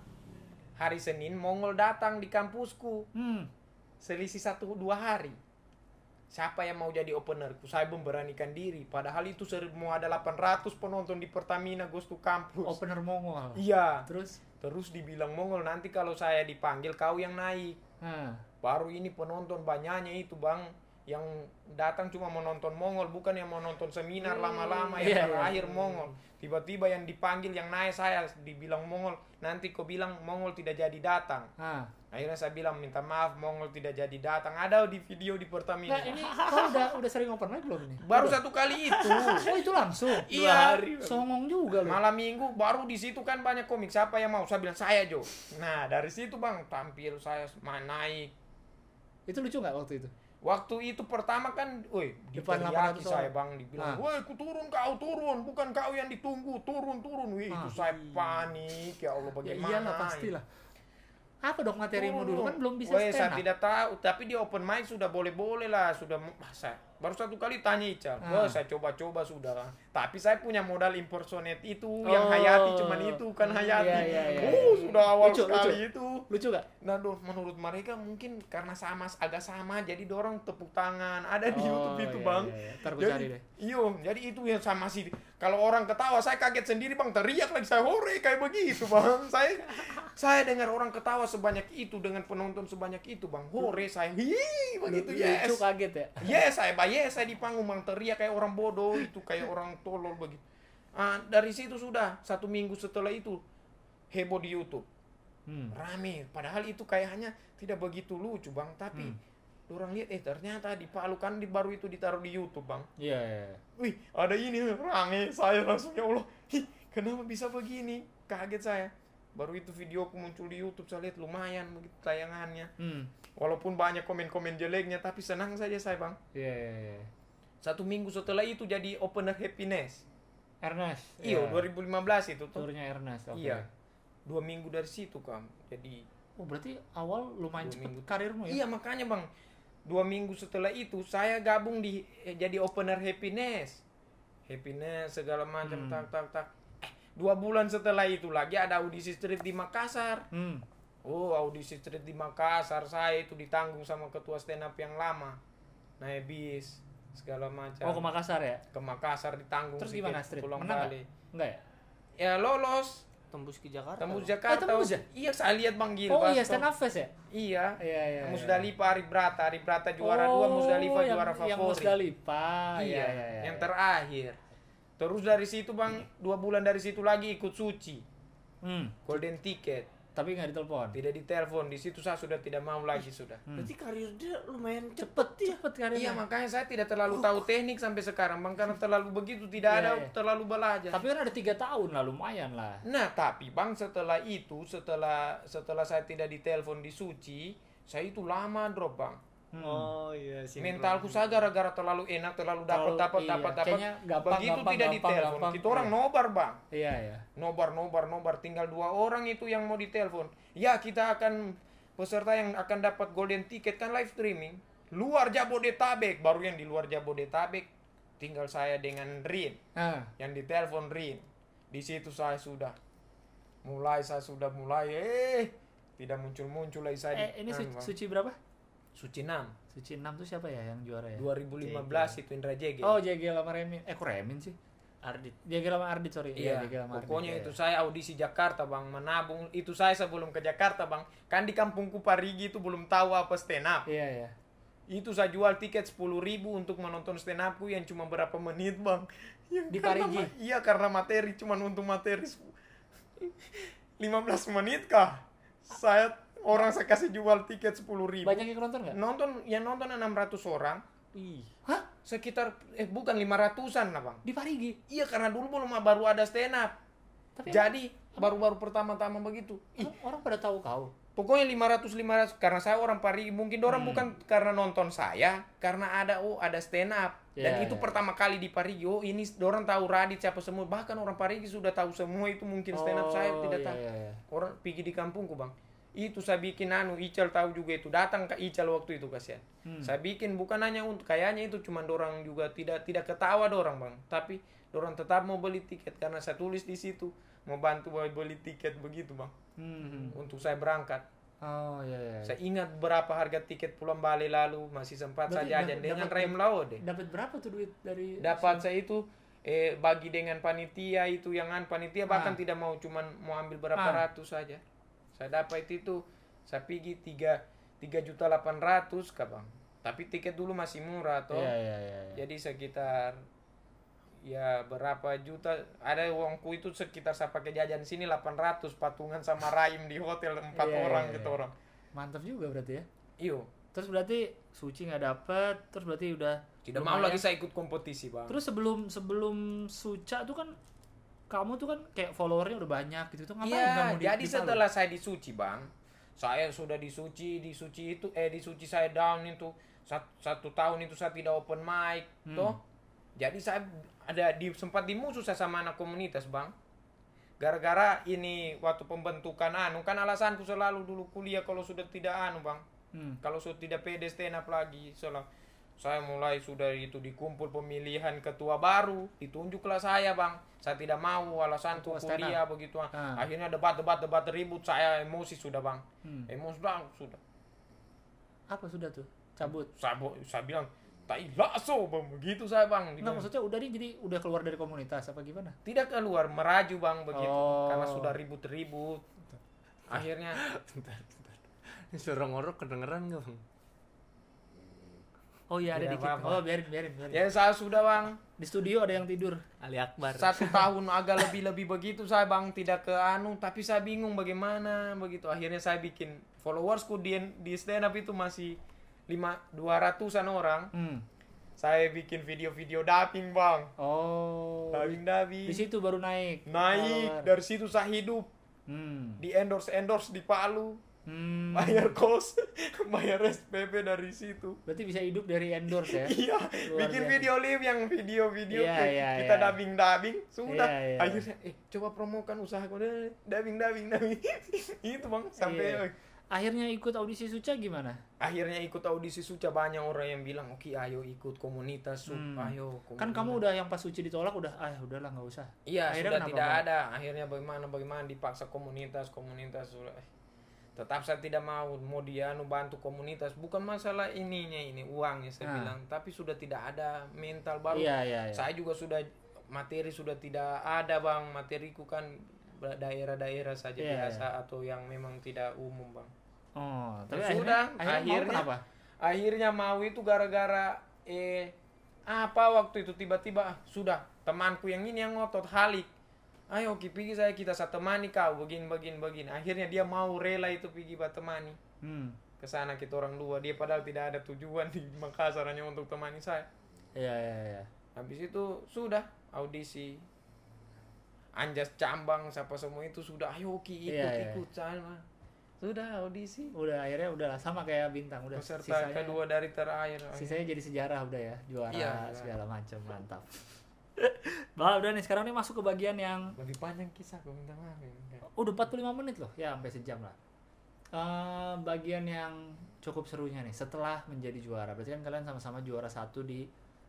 Hari Senin Mongol datang di kampusku. Hmm. selisih satu dua hari. Siapa yang mau jadi openerku? Saya memberanikan diri. Padahal itu ser- mau ada 800 penonton di Pertamina Ghost to Campus Opener Mongol. iya. Terus? Terus dibilang Mongol nanti kalau saya dipanggil kau yang naik. Nah, baru ini penonton banyaknya itu bang yang datang cuma menonton Mongol bukan yang mau nonton seminar lama-lama yang Iya, iya. terakhir Mongol tiba-tiba yang dipanggil yang naik saya dibilang Mongol nanti kau bilang Mongol tidak jadi datang nah. akhirnya saya bilang minta maaf Mongol tidak jadi datang ada di video di Pertamina Nah, ini kau udah udah sering open mic belum ini? baru Udah? satu kali itu Oh, itu langsung. iya Songong juga loh. malam minggu baru di situ kan banyak komik siapa yang mau saya bilang saya Jo nah dari situ bang tampil saya naik Itu lucu nggak waktu itu? Waktu itu pertama kan, woi, diteriaki 800 saya bang, dibilang, Ah. woi, ku turun kau turun, bukan kau yang ditunggu, turun turun, wih, itu Ah. saya panik, ya Allah Ya bagaimana? iyalah pastilah. Apa dong materimu dulu kan belum bisa Woi, saya up. tidak tahu, tapi di open mic sudah boleh-boleh lah, sudah masa. Baru satu kali tanya Ical, Ah. woi, saya coba-coba sudah. Tapi saya punya modal impersonate itu, yang Oh. Hayati cuman itu, kan Hmm, Hayati. iya, iya, iya, Oh, sudah awal Lucu, sekali lucu. itu. Lucu gak? Nah, doh, menurut mereka mungkin karena sama agak sama jadi dorong tepuk tangan. Ada di Oh, YouTube itu, iya, Bang. iya, iya. Jadi, deh. Iyo, jadi itu yang sama sih. Kalau orang ketawa, saya kaget sendiri, Bang. Teriak lagi saya hore kayak begitu, Bang. <laughs> saya saya dengar orang ketawa sebanyak itu dengan penonton sebanyak itu, Bang. Hore saya. Hi, begitu, yes. Lucu kaget ya. Yes, saya bayar saya di panggung bang teriak kayak orang bodoh itu kayak orang tolol begitu. Ah, dari situ sudah satu minggu setelah itu heboh di YouTube Hmm. rame. Padahal itu kayaknya tidak begitu lucu bang, tapi Hmm. orang lihat eh ternyata di Palu kan di baru itu ditaruh di YouTube bang. Iya, iya. iya. Wih ada ini rame saya langsung ya Allah. Hi, kenapa bisa begini? Kaget saya. Baru itu videoku muncul di YouTube saya lihat lumayan begitu tayangannya. Hmm. Walaupun banyak komen-komen jeleknya tapi senang saja saya bang. Iya, iya, iya. Satu minggu setelah itu jadi opener happiness. Ernest. Iya, Iya. 2015 itu tuh. Turnya Ernest. Oke. Iya. Dua minggu dari situ kam. Jadi Oh, berarti awal lumayan Dua cepet minggu. karirmu ya? iya makanya bang. Dua minggu setelah itu saya gabung di eh, jadi opener happiness. Happiness segala macam Hmm. tak tak tak. Eh, dua bulan setelah itu lagi ada audisi street di Makassar. Hmm. Oh audisi street di Makassar saya itu ditanggung sama ketua stand up yang lama. Naik bis segala macam. Oh, ke Makassar ya? ke Makassar ditanggung Terus gimana street? pulang Menang balik. Enggak ya? Ya lolos Tembus ke Jakarta. tembus loh. Jakarta. Oh, tembus ya? Iya saya lihat Bang Gil. Oh iya, stand up fest ya? Iya. Iya, iya. iya. Musdalifah Ari Brata, Ari Brata juara oh, dua, Musdalifah yang, juara Yang favorit. Musdalifah. iya, Iya, iya, iya. yang terakhir. Terus dari situ Bang, dua bulan dari situ lagi ikut suci, Hmm. golden ticket. Tapi nggak ditelepon. tidak ditelepon di situ saya sudah tidak mau lagi sudah Berarti karir dia lumayan Cepet, cepet karirnya. iya makanya saya tidak terlalu tahu teknik sampai sekarang bang karena terlalu begitu tidak Iya, ada iya. terlalu belajar Tapi kan ada tiga tahun lah, lumayan lah. Nah, tapi Bang setelah itu, setelah setelah saya tidak ditelepon di Suci, saya itu lama drop, Bang. Oh iya sih. Mentalku saya gara-gara terlalu enak, terlalu dapat dapat iya. dapat dapat. Kayaknya gampang, Begitu gampang, tidak gampang, ditelepon, gampang. kita orang Iya. nobar, Bang. Iya, ya. Nobar, nobar, nobar, tinggal dua orang itu yang mau ditelepon. Ya, kita akan peserta yang akan dapat golden ticket kan live streaming. Luar Jabodetabek, baru yang di luar Jabodetabek tinggal saya dengan Rin. Nah, yang ditelepon Rin di situ saya sudah mulai saya sudah mulai eh tidak muncul muncul lagi saya eh, ini su- suci berapa? Suci 6 Suci 6 tuh siapa ya yang juara ya? 2015 itu Indra Jege Oh, JG sama Remin. Eh, kok Remin sih? Ardit. JG sama Ardit, sorry. Iya, JG Ardit, pokoknya iya. itu saya audisi Jakarta bang, menabung itu saya sebelum ke Jakarta bang, kan di kampungku Parigi itu belum tahu apa stand up, Iya, iya. itu saya jual tiket 10.000 ribu untuk menonton stand upku yang cuma berapa menit bang, Ya, <laughs> Di Parigi? Iya karena materi cuma untuk materi <laughs> 15 menit kah, saya orang saya kasih jual tiket 10.000 ribu, Banyak yang nonton nggak? nonton yang nonton 600 orang, Ih. Hah? sekitar eh bukan 500an lah bang, Di Parigi? iya karena dulu belum baru ada stand up. Tapi Jadi baru-baru pertama-tama begitu. Ih, orang pada tahu kau. pokoknya 500 500 karena saya orang Parigi, mungkin orang Hmm. bukan karena nonton saya, karena ada oh ada stand up. Dan Iya, itu iya. pertama kali di Parigi. Oh, ini orang tahu Radit siapa semua. Bahkan orang Parigi sudah tahu semua itu mungkin stand up saya Oh, tidak iya, tahu. iya, iya. Orang pergi di kampungku, Bang. Itu saya bikin anu, Ical tahu juga itu. Datang ke Ical waktu itu kasihan. Hmm. Saya bikin bukan hanya untuk kayaknya itu cuma dorang juga tidak tidak ketawa dorang, Bang. Tapi dorang tetap mau beli tiket karena saya tulis di situ mau bantu beli tiket begitu, Bang. Hmm. Untuk saya berangkat. Oh, iya, iya. Saya ingat berapa harga tiket pulang Bali lalu masih sempat Berarti saya jajan dapat- dengan rem laode. Dapat berapa tuh duit dari Dapat saya itu eh bagi dengan panitia itu yang an panitia bahkan Ah. tidak mau cuman mau ambil berapa Ah. ratus saja. Saya dapat itu saya pergi tiga tiga juta delapan ratus bang. Tapi tiket dulu masih murah toh. Iya, iya, iya. iya. Jadi sekitar ya berapa juta ada uangku itu sekitar saya pakai jajan sini 800 patungan sama Raim di hotel <laughs> empat Iya, orang iya, gitu iya. orang. Mantap juga berarti ya. Iyo. Terus berarti Suci nggak dapet, terus berarti udah Tidak mau lagi saya ikut kompetisi, Bang. Terus sebelum sebelum Suca tuh kan kamu tuh kan kayak followernya udah banyak gitu tuh ngapain Iya, kamu di jadi setelah saya di Suci, Bang. Saya sudah di Suci, di Suci itu eh di Suci saya down itu satu, satu tahun itu saya tidak open mic, Hmm. toh. Jadi saya ada di sempat di musuh saya sama anak komunitas, Bang. Gara-gara ini waktu pembentukan anu kan alasanku selalu dulu kuliah kalau sudah tidak anu, Bang. Hmm. Kalau sudah tidak pede stand up lagi, soalnya saya mulai sudah itu dikumpul pemilihan ketua baru, ditunjuklah saya bang. Saya tidak mau Ketua stand kuliah begitu. Ah. Akhirnya debat debat ribut, saya emosi sudah bang. Hmm. Emosi bang sudah. Apa sudah tuh? Cabut. Saya saya bilang tai lasso bang begitu saya bang. Bilang, maksudnya udah nih jadi udah keluar dari komunitas apa gimana? tidak keluar meraju bang begitu Oh. karena sudah ribut ribut. Akhirnya <laughs> Bentar, bentar. Ini suara ngorok kedengeran gak bang? Oh iya ada Tidak dikit. apa-apa. Oh biarin biarin biarin. ya saya sudah bang Di studio ada yang tidur. Ali Akbar. satu <laughs> tahun agak lebih lebih begitu saya bang tidak ke anu tapi saya bingung bagaimana begitu akhirnya saya bikin followersku di di stand up itu masih lima dua ratusan orang Hmm. saya bikin video-video dubbing bang Oh. dubbing dubbing Di situ baru naik. naik follower. dari situ saya hidup Hmm. di endorse endorse di Palu Hmm. bayar kos <laughs> bayar SPP dari situ Berarti bisa hidup dari endorse ya? <laughs> Iya, Luar bikin biasa. video live yang video-video Iya, ke- iya, kita iya. dubbing dubbing sudah Iya, iya. akhirnya eh coba promokan usaha kau deh dubbing dubbing dubbing <laughs> itu bang sampai Iya. eh, Akhirnya ikut audisi Suca gimana? akhirnya ikut audisi suca banyak orang yang bilang oke ayo ikut komunitas Sup, Hmm. ayo Kan komunitas." kamu udah yang pas Suci ditolak udah ah udahlah nggak usah. iya Akhirnya sudah tidak ada akhirnya bagaimana bagaimana dipaksa komunitas komunitas sudah eh, tetap saya tidak mau mau dia anu bantu komunitas. Bukan masalah ininya ini uangnya saya Ah. bilang. Tapi sudah tidak ada mental baru. Iya iya iya. saya juga sudah materi sudah tidak ada bang. Materiku kan daerah-daerah saja Iya, biasa atau yang memang tidak umum bang. Oh, tapi Ya akhirnya, sudah, akhirnya, mau akhirnya- kenapa? akhirnya mau itu gara-gara eh apa waktu itu tiba-tiba ah, sudah temanku yang ini yang ngotot Halik ayo Oki pergi saya kita satu temani kau begini begini begini akhirnya dia mau rela itu pergi buat temani Hmm. ke sana kita orang dua dia padahal tidak ada tujuan di Makassar hanya untuk temani saya Iya iya iya. habis itu sudah audisi Anjas Cambang siapa semua itu sudah ayo Oki ikut Iya, iya. ikut sana sudah audisi Udah akhirnya udah sama kayak bintang udah peserta sisanya kedua dari terakhir sisanya jadi sejarah udah ya juara Iya. segala macam mantap. <laughs> bah udah nih sekarang nih masuk ke bagian yang lebih panjang kisah gue minta maaf ya. Udah 45 menit loh ya sampai sejam lah. Eh, bagian yang cukup serunya nih setelah menjadi juara berarti kan kalian sama-sama juara satu di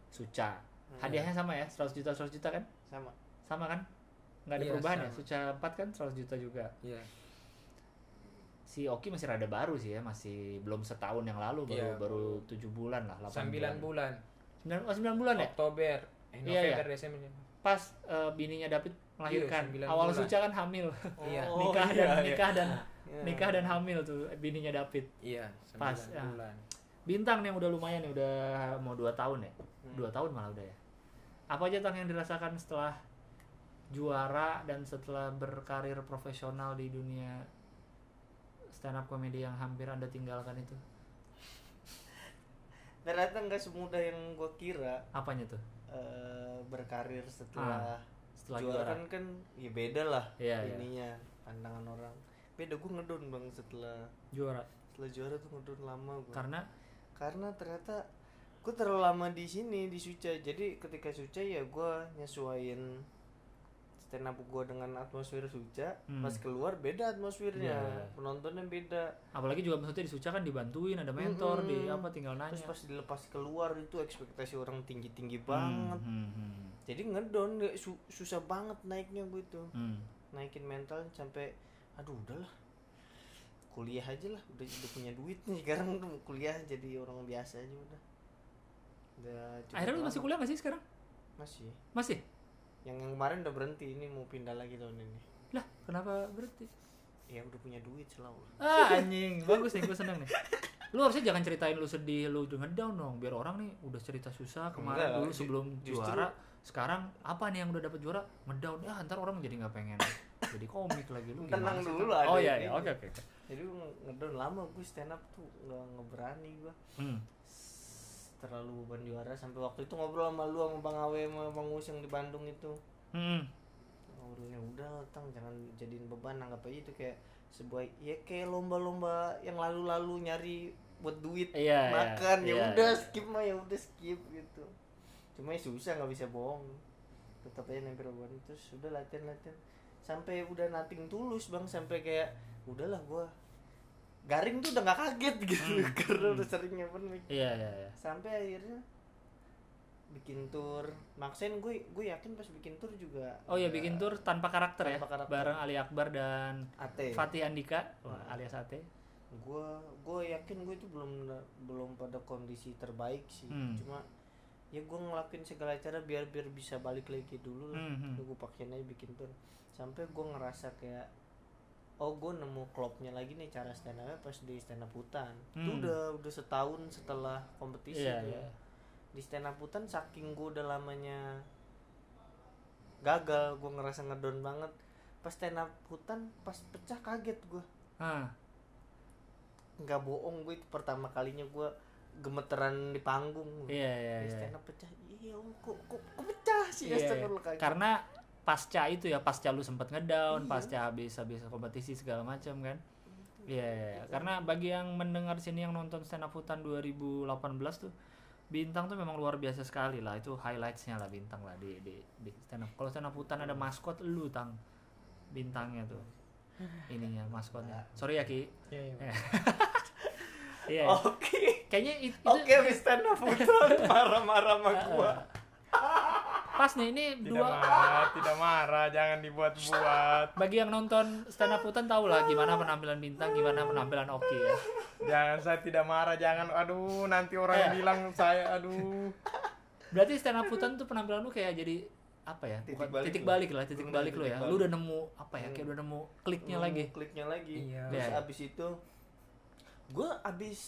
Suca. Hadiahnya sama ya 100 juta 100 juta kan? sama Sama kan? Nggak ada Iya, perubahan ya? sama. Suca 4 kan 100 juta juga. iya Si Oki masih rada baru sih ya, masih belum setahun yang lalu baru Iya. baru 7 bulan lah, 8 sembilan bulan 9 oh, 9 bulan ya? Oktober eh, Iya, November Desember Pas eh, bininya David melahirkan. Iya, 9 Awal bulan. Suca kan hamil. Iya. <laughs> nikah Oh, dan iya, iya. nikah dan <laughs> Iya. nikah dan hamil tuh bininya David. iya Pas, ya. bulan Bintang nih yang udah lumayan nih, udah mau 2 tahun ya. Hmm. Dua tahun malah udah ya. Apa aja tang yang dirasakan setelah juara dan setelah berkarir profesional di dunia stand up comedy yang hampir anda tinggalkan itu? ternyata nggak semudah yang gue kira Apanya tuh? Eh, berkarir setelah Setelah juara juara. kan kan ya beda lah Iya, iya. ininya pandangan orang beda gue ngedon bang setelah Juara. setelah juara tuh ngedon lama gue Karena karena ternyata gue terlalu lama di sini di Suca jadi ketika Suca ya gue nyesuaiin stand up gue dengan atmosfer Suca Hmm. pas keluar beda atmosfernya iya. penontonnya beda apalagi juga maksudnya di Suca kan dibantuin, ada mentor, di Mm-mm. apa tinggal nanya. terus pas dilepas keluar itu ekspektasi orang tinggi tinggi Hmm, banget hmm, hmm, jadi ngedon nggak su- susah banget naiknya gue itu hmm. naikin mental sampai aduh udahlah kuliah aja lah udah udah punya duit nih sekarang udah kuliah jadi orang biasa aja udah udah Akhirnya lu masih kuliah gak sih sekarang? masih Masih? Yang yang kemarin udah berhenti ini mau pindah lagi tahun ini Lah, kenapa berhenti? ya udah punya duit selalu Ah, anjing. Bagus nih, gue seneng nih. Lu harusnya jangan ceritain lu sedih, lu dengan down dong. Biar orang nih udah cerita susah kemarin Enggak, dulu sebelum justru- juara. Sekarang apa nih yang udah dapet juara? Ngedown. Ya, ntar orang jadi nggak pengen jadi komik lagi lu. Tenang dulu lah, Oh iya, iya. Oke, oke. jadi gue nge- ngedon lama gue stand up tuh nggak ngeberani gue Hmm. Terlalu beban juara sampai waktu itu ngobrol sama lu sama bang Awe sama bang Us yang di Bandung itu Hmm. ngobrolnya udah tang jangan jadiin beban anggap aja itu kayak sebuah ya kayak lomba-lomba yang lalu-lalu nyari buat duit Iya, iya, makan ya iya, udah iya. skip mah ya udah skip gitu cuma ya susah nggak bisa bohong tetap aja nempel beban terus udah latihan latihan sampai udah nating tulus bang sampai kayak udahlah gua garing tuh udah nggak kaget <laughs> gitu karena udah seringnya pun Iya, iya, iya. sampai akhirnya bikin tour maksain gue gue yakin pas bikin tour juga Oh iya, bikin tour tanpa karakter ya. Tanpa karakter. Bareng Ali Akbar dan Ate Fatih Andika, Wah, alias Ate. gue gue yakin gue itu belum belum pada kondisi terbaik sih Hmm. cuma ya gue ngelakuin segala cara biar biar bisa balik lagi dulu lah Hmm, hmm. gue pakaiin aja bikin tour sampai gue ngerasa kayak oh gue nemu klopnya lagi nih cara stand up pas di stand up hutan itu Hmm. udah udah setahun setelah kompetisi Iya, tuh. iya. di stand up hutan saking gue udah lamanya gagal gue ngerasa ngedon banget pas stand up hutan pas pecah kaget gue Ah, nggak bohong gue itu pertama kalinya gue gemeteran di panggung iya, iya, Di iya. stand up pecah iya om, kok, kok, kok pecah sih Iya, Astagfirullah, kaget. karena pasca itu ya pasca lu sempet ngedown Iya. pasca habis habis kompetisi segala macam kan. Iya iya, iya. karena bagi yang mendengar sini yang nonton stand up hutan 2018 tuh bintang tuh memang luar biasa sekali lah. Itu highlightsnya lah bintang lah di di, di stand up. Kalau stand up hutan ada maskot lu tang. Bintangnya tuh. Ininya maskotnya. Sorry ya ki. Iya, iya. <laughs> iya iya. oke. Kayaknya it- itu, oke habis stand up hutan <laughs> marah-marah sama gue pas nih ini Tidak dua marah, tidak marah, jangan dibuat-buat. bagi yang nonton stand up hutan tahu lah gimana penampilan bintang gimana penampilan Oki ya Jangan saya tidak marah, jangan aduh nanti orang Eh. bilang saya aduh. berarti stand up hutan tuh penampilan lu kayak jadi apa ya Titik bukan balik titik balik lah titik balik lu ya balik. lu udah nemu apa ya kayak udah nemu kliknya lagi kliknya lagi Iya. terus abis itu gue abis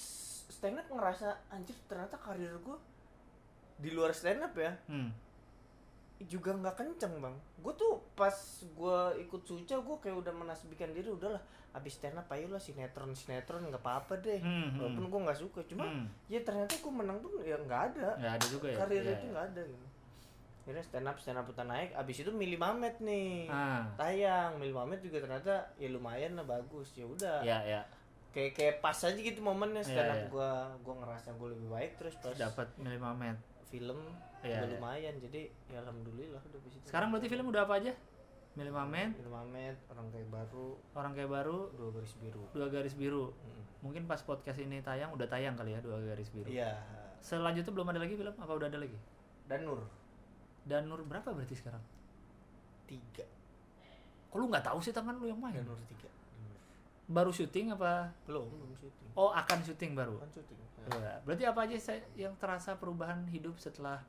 stand up ngerasa anjir ternyata karir gue di luar stand up ya hmm. Juga nggak kenceng bang. Gue tuh pas gue ikut suca gue kayak udah menasbikan diri udahlah abis stand up ayo lah sinetron sinetron nggak apa-apa deh. Hmm, hmm. walaupun gue nggak suka cuma Hmm. ya ternyata gue menang tuh ya nggak ada. Nggak ada juga ya? Karir Iya, itu iya. nggak ada gitu. Akhirnya stand up stand up udah naik abis itu milih Mamet nih. Ah. Tayang milih Mamet juga ternyata ya lumayan lah bagus ya udah. Ya ya kayak kayak pas aja gitu momennya stand Iya, up iya. gua gua ngerasa gue lebih baik terus pas dapat milih Mamet. film Iya, udah iya. lumayan jadi ya alhamdulillah udah bisa sekarang berarti film udah apa aja? Milih Mamet film Mamet orang kayak baru. Orang kayak baru. Dua garis biru. Dua garis biru. Mm. mungkin pas podcast ini tayang udah tayang kali ya dua garis biru. Iya. Selanjutnya belum ada lagi film apa udah ada lagi? Dan Nur. Dan Nur berapa berarti sekarang? Tiga. Kok lu nggak tahu sih tangan lu yang main? Dan Nur tiga. Baru syuting apa? Belum belum syuting. Oh akan syuting baru? Kan syuting Iya. berarti apa aja yang terasa perubahan hidup setelah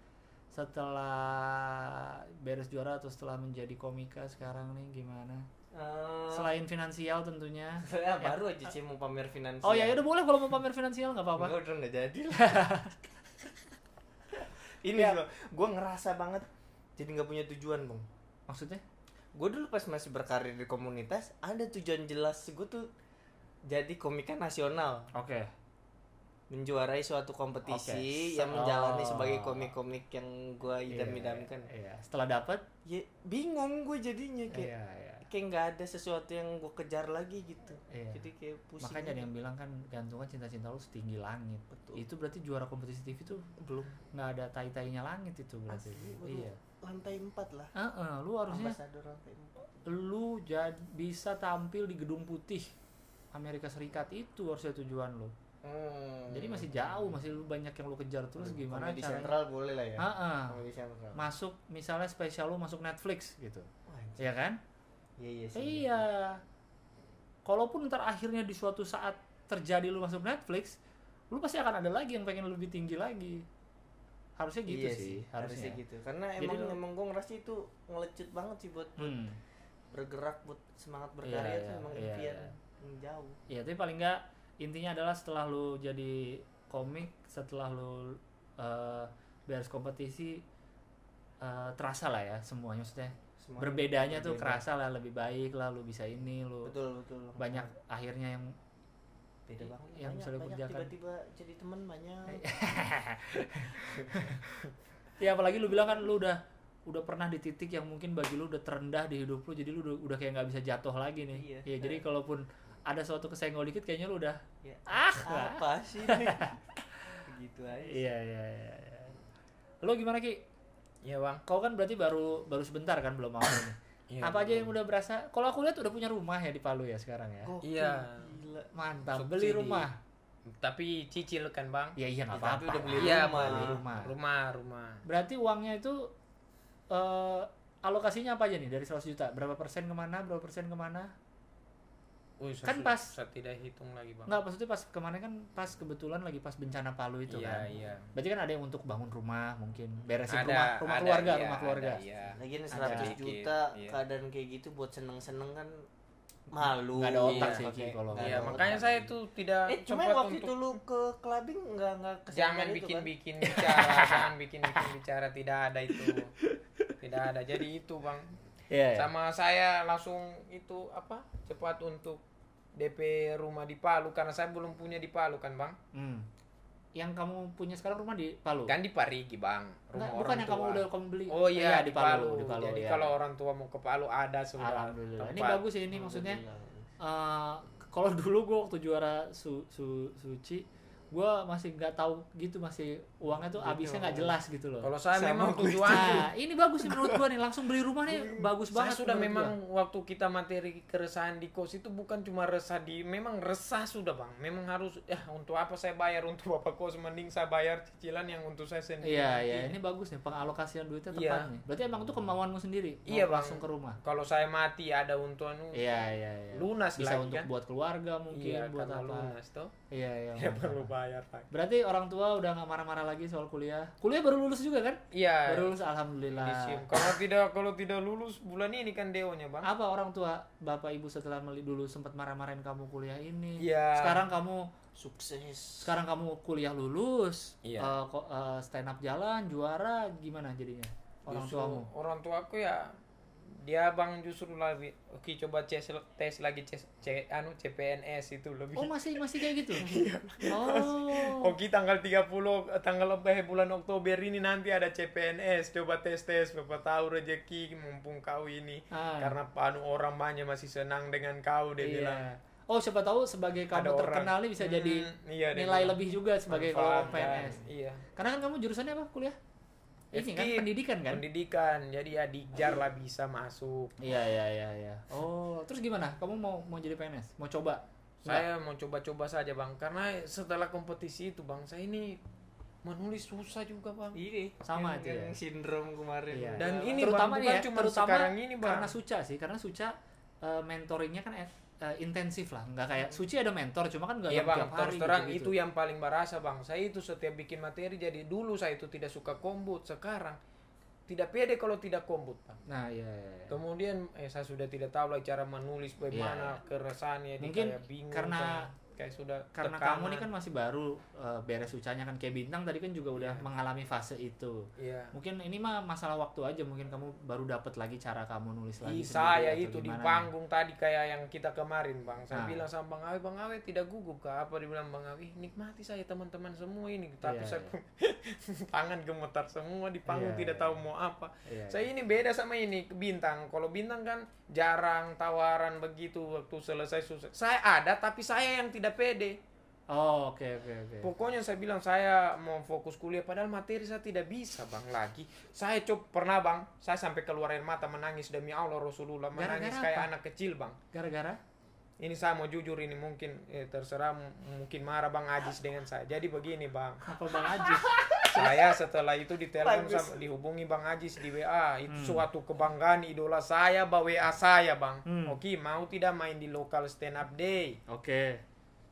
setelah beres juara atau setelah menjadi komika sekarang nih gimana? Eh, selain finansial tentunya. Saya <laughs> baru aja sih mau pamer finansial. Oh ya udah boleh kalau mau pamer finansial nggak apa-apa. Enggak, udah nggak jadi lah. <laughs> ini Ya. gua, gua ngerasa banget jadi nggak punya tujuan bang maksudnya? Gue dulu pas masih berkarir di komunitas ada tujuan jelas. Gue tuh jadi komika nasional. Oke menjuarai suatu kompetisi Oke. yang menjalani Oh. sebagai komik-komik yang gue idam-idamkan. iya. Setelah dapat ya bingung gue jadinya kayak iya iya. kayak nggak ada sesuatu yang gue kejar lagi gitu. Iya. jadi kayak pusing makanya ada yang bilang kan gantungan cinta-cinta lu setinggi langit. Betul. itu berarti juara kompetisi TV tuh belum. nggak ada tai-tainya langit itu berarti. Asli, iya. Lantai empat lah. Heeh, lu harusnya ambasador lantai empat. lu jadi bisa tampil di gedung putih Amerika Serikat itu harusnya tujuan lu Hmm. jadi masih jauh masih lu banyak yang lu kejar terus gimana Komedi caranya sentral boleh lah ya. Komedi sentral. Masuk misalnya spesial lu masuk Netflix gitu. Ya kan? Iya iya sih. Iya. Kalaupun ntar akhirnya di suatu saat terjadi lu masuk Netflix lu pasti akan ada lagi yang pengen lebih tinggi lagi. Harusnya gitu Iya sih, harusnya harusnya. gitu. Karena Jadi emang lu- emang gue ngerasa itu ngelecut banget sih buat hmm. bergerak buat semangat Iya, berkarya tuh iya, emang iya, impian iya. yang jauh. Ya tapi paling nggak intinya adalah setelah lu jadi komik setelah lu eh, beres kompetisi eh, terasa lah ya semuanya maksudnya Semuanya berbedanya tuh berbeda. kerasa lah lebih baik lah lu bisa ini lu betul betul banyak akhirnya yang beda banget yang banyak, bisa lu banyak kerjakan. tiba-tiba jadi teman banyak <laughs> ya apalagi lu bilang kan lu udah udah pernah di titik yang mungkin bagi lu udah terendah di hidup lu jadi lu udah, udah kayak nggak bisa jatuh lagi nih Iya. ya jadi kalaupun ada suatu kesenggol dikit kayaknya lu udah ya. ah apa sih ini <laughs> gitu aja sih. iya iya iya iya. lu gimana ki Iya bang. kau kan berarti baru baru sebentar kan belum mau ini Iya, apa aja yang udah berasa kalau aku lihat udah punya rumah ya di Palu ya sekarang ya Iya. gila mantap Subsidi. beli rumah Tapi cicil kan bang. ya iya nggak Ya, tapi apa-apa udah beli. Iya, rumah. beli rumah Rumah rumah. berarti uangnya itu eh, alokasinya apa aja nih dari 100 juta berapa persen ke mana berapa persen ke mana Wih, Kan pas. Saya tidak hitung lagi bang. Nggak, maksudnya pas kemarin kan pas kebetulan lagi pas bencana Palu itu iya kan. iya. Berarti kan ada yang untuk bangun rumah mungkin, beresin Ada, rumah, rumah ada, keluarga, iya, rumah keluarga. ada, iya. lagian Ada 100 dikit, juta iya. keadaan kayak gitu buat seneng-seneng kan malu Nggak ada otak Iya, sih, pakai- kalau nggak Iya makanya otak. saya tuh tidak eh cuma waktu untuk itu lu ke clubbing nggak nggak jangan itu bikin kan? bikin bicara <laughs> jangan bikin bikin bicara tidak ada itu tidak ada jadi itu bang Iya. iya. sama saya langsung itu apa cepat untuk DP rumah di Palu karena saya belum punya di Palu kan bang Hmm. Yang kamu punya sekarang rumah di Palu? kan di Parigi bang rumah Nggak, bukan orang yang tua kamu udah kamu beli. oh iya, di Palu, di Palu. jadi iya. kalau orang tua mau ke Palu ada sudah Alhamdulillah. Ini bagus ya ini maksudnya. Eh, kalau dulu gue waktu juara su, su, suci, gue masih nggak tahu gitu masih uangnya tuh habisnya nggak jelas gitu loh. kalau saya Sama memang tujuan Nah, ini bagus nih menurut gue nih langsung beli rumah nih bagus saya banget. sudah memang gua. waktu kita materi keresahan di kos itu bukan cuma resah di memang resah sudah bang memang harus ya untuk apa saya bayar untuk bapak kos mending saya bayar cicilan yang untuk saya sendiri Iya iya ini bagus nih pengalokasian duitnya tepat Iya. nih. Berarti emang itu kemauanmu sendiri. Iya, Bang. langsung ke rumah. kalau saya mati ada untuk anu Iya iya iya. lunas Bisa lagi untuk kan buat keluarga mungkin iya buat apa. lunas toh Iya iya. mantap. perlu bayar Pak. Berarti orang tua udah nggak marah-marah lagi soal kuliah. Kuliah baru lulus juga kan? iya Baru lulus alhamdulillah. Kalau tidak kalau tidak lulus bulan ini kan deonya bang Apa orang tua bapak ibu setelah meli dulu sempat marah-marahin kamu kuliah ini? Iya. Sekarang kamu sukses sekarang kamu kuliah lulus, Iya. kok eh, stand up jalan, juara, gimana jadinya? orang Justru tuamu orang tuaku ya dia bang justru lebih oke coba tes tes lagi tes C- anu CPNS itu lebih. Oh masih masih kayak gitu? <laughs> Iya. oh. Oke tanggal 30 eh, tanggal eh, bulan Oktober ini nanti ada CPNS coba tes tes siapa tahu rezeki mumpung kau ini. Ah. karena anu orang banyak masih senang dengan kau dia bilang. Iya oh siapa tahu sebagai kamu Ada orang. terkenal nih bisa Hmm, jadi iya, nilai bilang. lebih juga sebagai kalau. PNS iya. Karena kan kamu jurusannya apa? Kuliah ini kan FK, pendidikan kan? pendidikan jadi ya dijar lah bisa masuk. Iya iya iya iya. Oh terus gimana? Kamu mau mau jadi PNS mau coba? Saya mau coba-coba saja bang. Karena setelah kompetisi itu bang saya ini menulis susah juga bang. Ini Sama yang, aja. yang ya. sindrom kemarin. Iya. Dan Udah ini, terutama Bang, bukan ya cuma terutama sekarang ini, Bang. karena Suca sih. Karena Suca eh, mentoringnya kan eh, eh, intensif lah nggak kayak Suci ada mentor cuma kan nggak Iya yang bang, tiap hari terang gitu-gitu. itu yang paling berasa bang. Saya itu setiap bikin materi jadi dulu saya itu tidak suka kombut, sekarang tidak pede kalau tidak kombut bang. nah iya, iya, iya. Kemudian eh, saya sudah tidak tahu lah cara menulis bagaimana Iya. keresahannya, Mungkin kayak bingung, karena- kayak sudah karena tekanan. kamu nih kan masih baru eh, beres Sucanya kan kayak bintang tadi kan juga udah Iya. mengalami fase itu Iya. mungkin ini mah masalah waktu aja mungkin kamu baru dapat lagi cara kamu nulis lagi saya atau itu di panggung tadi kayak yang kita kemarin bang. Saya Ah. bilang sama bang Awe, bang Awe tidak gugup kah? Apa dibilang bang Awe? nikmati saya teman-teman semua ini. Tapi Iya, saya iya. pun <laughs> tangan gemetar semua di panggung Iya, tidak iya. tahu mau apa. Iya, Saya ini beda sama ini bintang. Kalau bintang kan jarang tawaran begitu waktu selesai susah. Saya ada tapi saya yang tidak pede. oh oke oke oke Pokoknya saya bilang saya mau fokus kuliah padahal materi saya tidak bisa bang lagi. Saya coba pernah bang, saya sampai keluar air mata menangis demi Allah Rasulullah menangis kayak apa? anak kecil bang. gara-gara Ini saya mau jujur ini mungkin eh, terserah mungkin marah bang Ajis dengan saya. Jadi begini bang, apa bang Ajis <laughs> saya setelah itu ditelepon sama dihubungi bang Ajis di WA itu Hmm. suatu kebanggaan idola saya bawa WA saya bang. Hmm. Oke mau tidak main di local stand up day. oke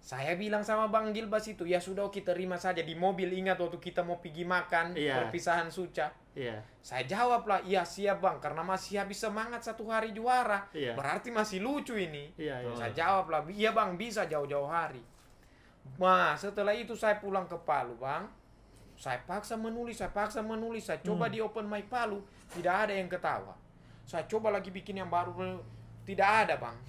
Saya bilang sama Bang Gilbas itu, ya sudah kita terima saja di mobil. Ingat waktu kita mau pergi makan, Iya. perpisahan Suca. iya Saya jawab lah, iya siap Bang, karena masih habis semangat satu hari juara. Iya. Berarti masih lucu ini. iya iya Saya jawab lah, iya Bang, bisa jauh-jauh hari. Nah, setelah itu saya pulang ke Palu, Bang. Saya paksa menulis, saya paksa menulis. Saya coba Hmm. di open mic Palu, tidak ada yang ketawa. Saya coba lagi bikin yang baru, tidak ada, Bang.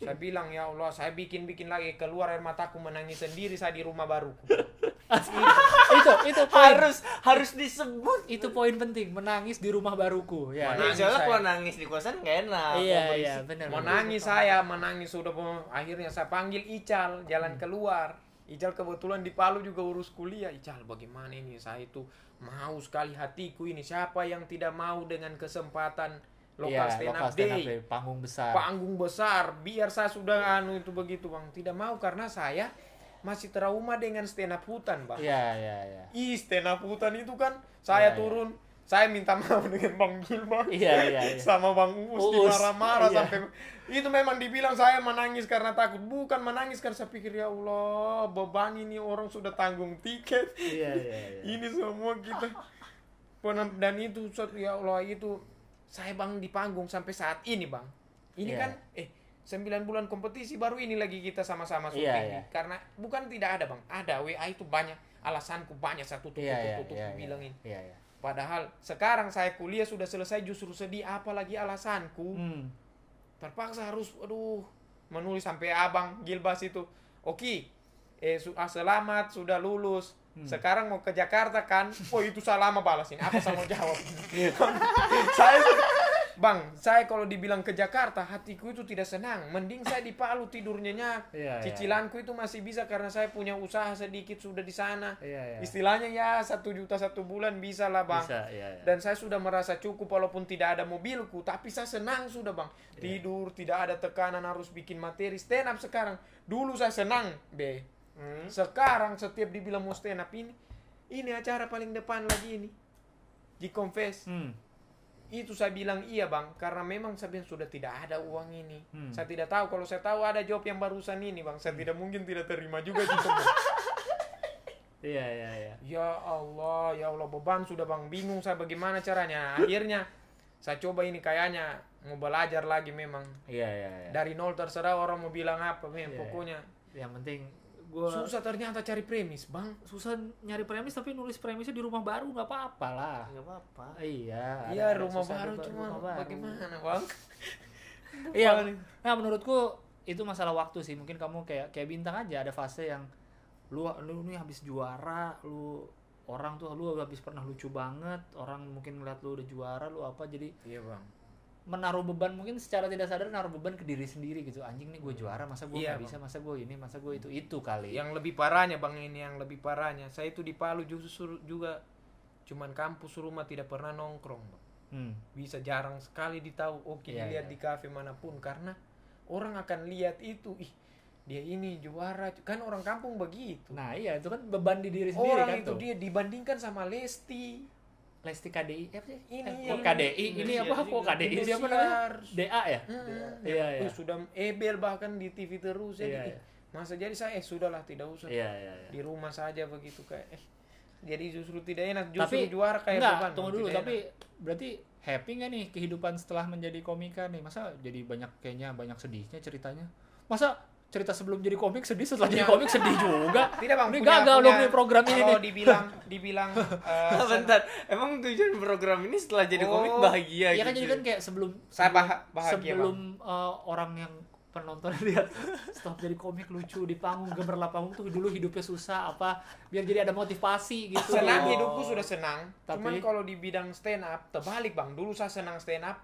Saya bilang, ya Allah, saya bikin-bikin lagi. Keluar air mataku menangis sendiri saya di rumah baruku. <laughs> itu itu poin harus harus disebut. itu poin penting menangis di rumah baruku ya Mana- Ya, soalnya saya. kalau nangis di kosan gak enak. iya iya benar Menangis saya, menangis sudah akhirnya saya panggil Ical jalan Hmm. keluar. Ical kebetulan di Palu juga urus kuliah. Ical bagaimana ini saya itu mau sekali hatiku ini siapa yang tidak mau dengan kesempatan lokal Iya, stand lokal up stand up day. day, panggung besar Panggung besar, biar saya sudah anu itu begitu bang. Tidak mau karena saya masih trauma dengan stand up hutan bang. iya iya iya Ih stand up hutan itu kan saya Iya, iya. turun, saya minta maaf dengan Bang Gilbas iya iya iya sama Bang Uus Uus, dimarah-marah iya. sampai itu memang dibilang saya menangis karena takut bukan menangis karena saya pikir ya Allah beban ini orang sudah tanggung tiket iya iya iya ini semua kita dan itu ya Allah itu saya bang di panggung sampai saat ini bang ini Iya. kan eh 9 bulan kompetisi baru ini lagi kita sama-sama Iya, syuting iya. nih. karena bukan tidak ada bang ada WA itu banyak alasanku banyak satu tutup iya tutup iya bilang ini iya iya Padahal sekarang saya kuliah sudah selesai justru sedih apalagi alasanku. hmm. Terpaksa harus aduh menulis sampai abang Gilbas itu. Oke. Eh su- ah, selamat sudah lulus. Hmm. Sekarang mau ke Jakarta kan? Oh itu saya lama balas ini. Apa <laughs> saya mau jawab? Saya Bang, saya kalau dibilang ke Jakarta, hatiku itu tidak senang. Mending saya di Palu tidur nyenyak. Iya, iya. Cicilanku itu masih bisa karena saya punya usaha sedikit sudah di sana. iya iya Istilahnya ya satu juta satu bulan bisa lah bang. bisa iya Dan saya sudah merasa cukup walaupun tidak ada mobilku, tapi saya senang sudah bang. Tidur, tidak ada tekanan harus bikin materi stand up sekarang. Dulu saya senang, be. Hmm. Sekarang setiap dibilang mau stand up ini, ini acara paling depan lagi ini. Di confess. hmm. Itu saya bilang iya bang, karena memang saya bilang sudah tidak ada uang ini. Hmm. Saya tidak tahu kalau saya tahu ada job yang barusan ini bang, saya tidak mungkin tidak terima juga gitu. <laughs> Bang. iya iya iya Ya Allah, ya Allah beban sudah bang bingung saya bagaimana caranya. Akhirnya saya coba ini kayaknya mau belajar lagi memang iya iya iya dari nol terserah orang mau bilang apa, memang Iya, pokoknya yang penting gua Susah ternyata cari premis, Bang. susah nyari premis tapi nulis premisnya di rumah baru nggak apa-apa lah nggak apa-apa iya Iya, rumah baru cuma rumah baru. bagaimana, Bang? <laughs> iya nah menurutku itu masalah waktu sih mungkin kamu kayak kayak bintang aja ada fase yang lu lu nih habis juara lu orang tuh lu habis pernah lucu banget orang mungkin ngeliat lu udah juara lu apa jadi Iya, Bang. Menaruh beban mungkin secara tidak sadar naruh beban ke diri sendiri gitu anjing nih gue juara masa gue Iya, nggak bisa masa gue ini masa gue itu itu kali Yang lebih parahnya, Bang, ini yang lebih parahnya. Saya itu di Palu justru juga cuman kampus rumah tidak pernah nongkrong, Bang. Hmm. Bisa jarang sekali ditahu oke Iya, dilihat iya. di kafe mana pun karena orang akan lihat itu, ih dia ini juara kan orang kampung begitu. nah iya itu kan beban di diri sendiri orang kan itu tuh dia dibandingkan sama Lesti. Lesti KDI apa sih? Ini. Eh, yang- kok KDI ini apa? Kok KDI dia apa namanya. DA ya? Hmm. Iya, iya. Wih, sudah ebel bahkan di TV terus Iya, jadi iya. ih, masa jadi saya? Eh sudahlah tidak usah. Iya iya iya. Di rumah saja begitu kayak eh jadi justru tidak enak justru tapi juara kayak enggak, beban. tunggu dulu tidak tapi enak. berarti happy nggak nih kehidupan setelah menjadi komika nih? Masa jadi banyak kayaknya banyak sedihnya ceritanya? Masa cerita sebelum jadi komik sedih setelah jadi Punya- komik sedih juga. <laughs> Tidak bang ini punya- gagal dong punya- nih program ini. kalau dibilang dibilang <laughs> eh, Nah, bentar. Emang tujuan program ini setelah jadi Oh, komik bahagia Iya kan gitu jadi kan kayak sebelum Saya sebelum- bah- bahagia, sebelum uh, orang yang penonton <laughs> lihat stop jadi komik lucu di panggung gemerlap panggung tuh dulu hidupnya susah apa? Biar jadi ada motivasi gitu. Senang Oh. hidupku sudah senang. Tapi- cuman kalau di bidang stand up terbalik bang. Dulu saya senang stand up.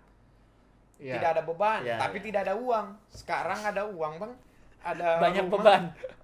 Iya. tidak ada beban Iya, tapi iya. tidak ada uang. Sekarang ada uang bang ada banyak rumah, beban.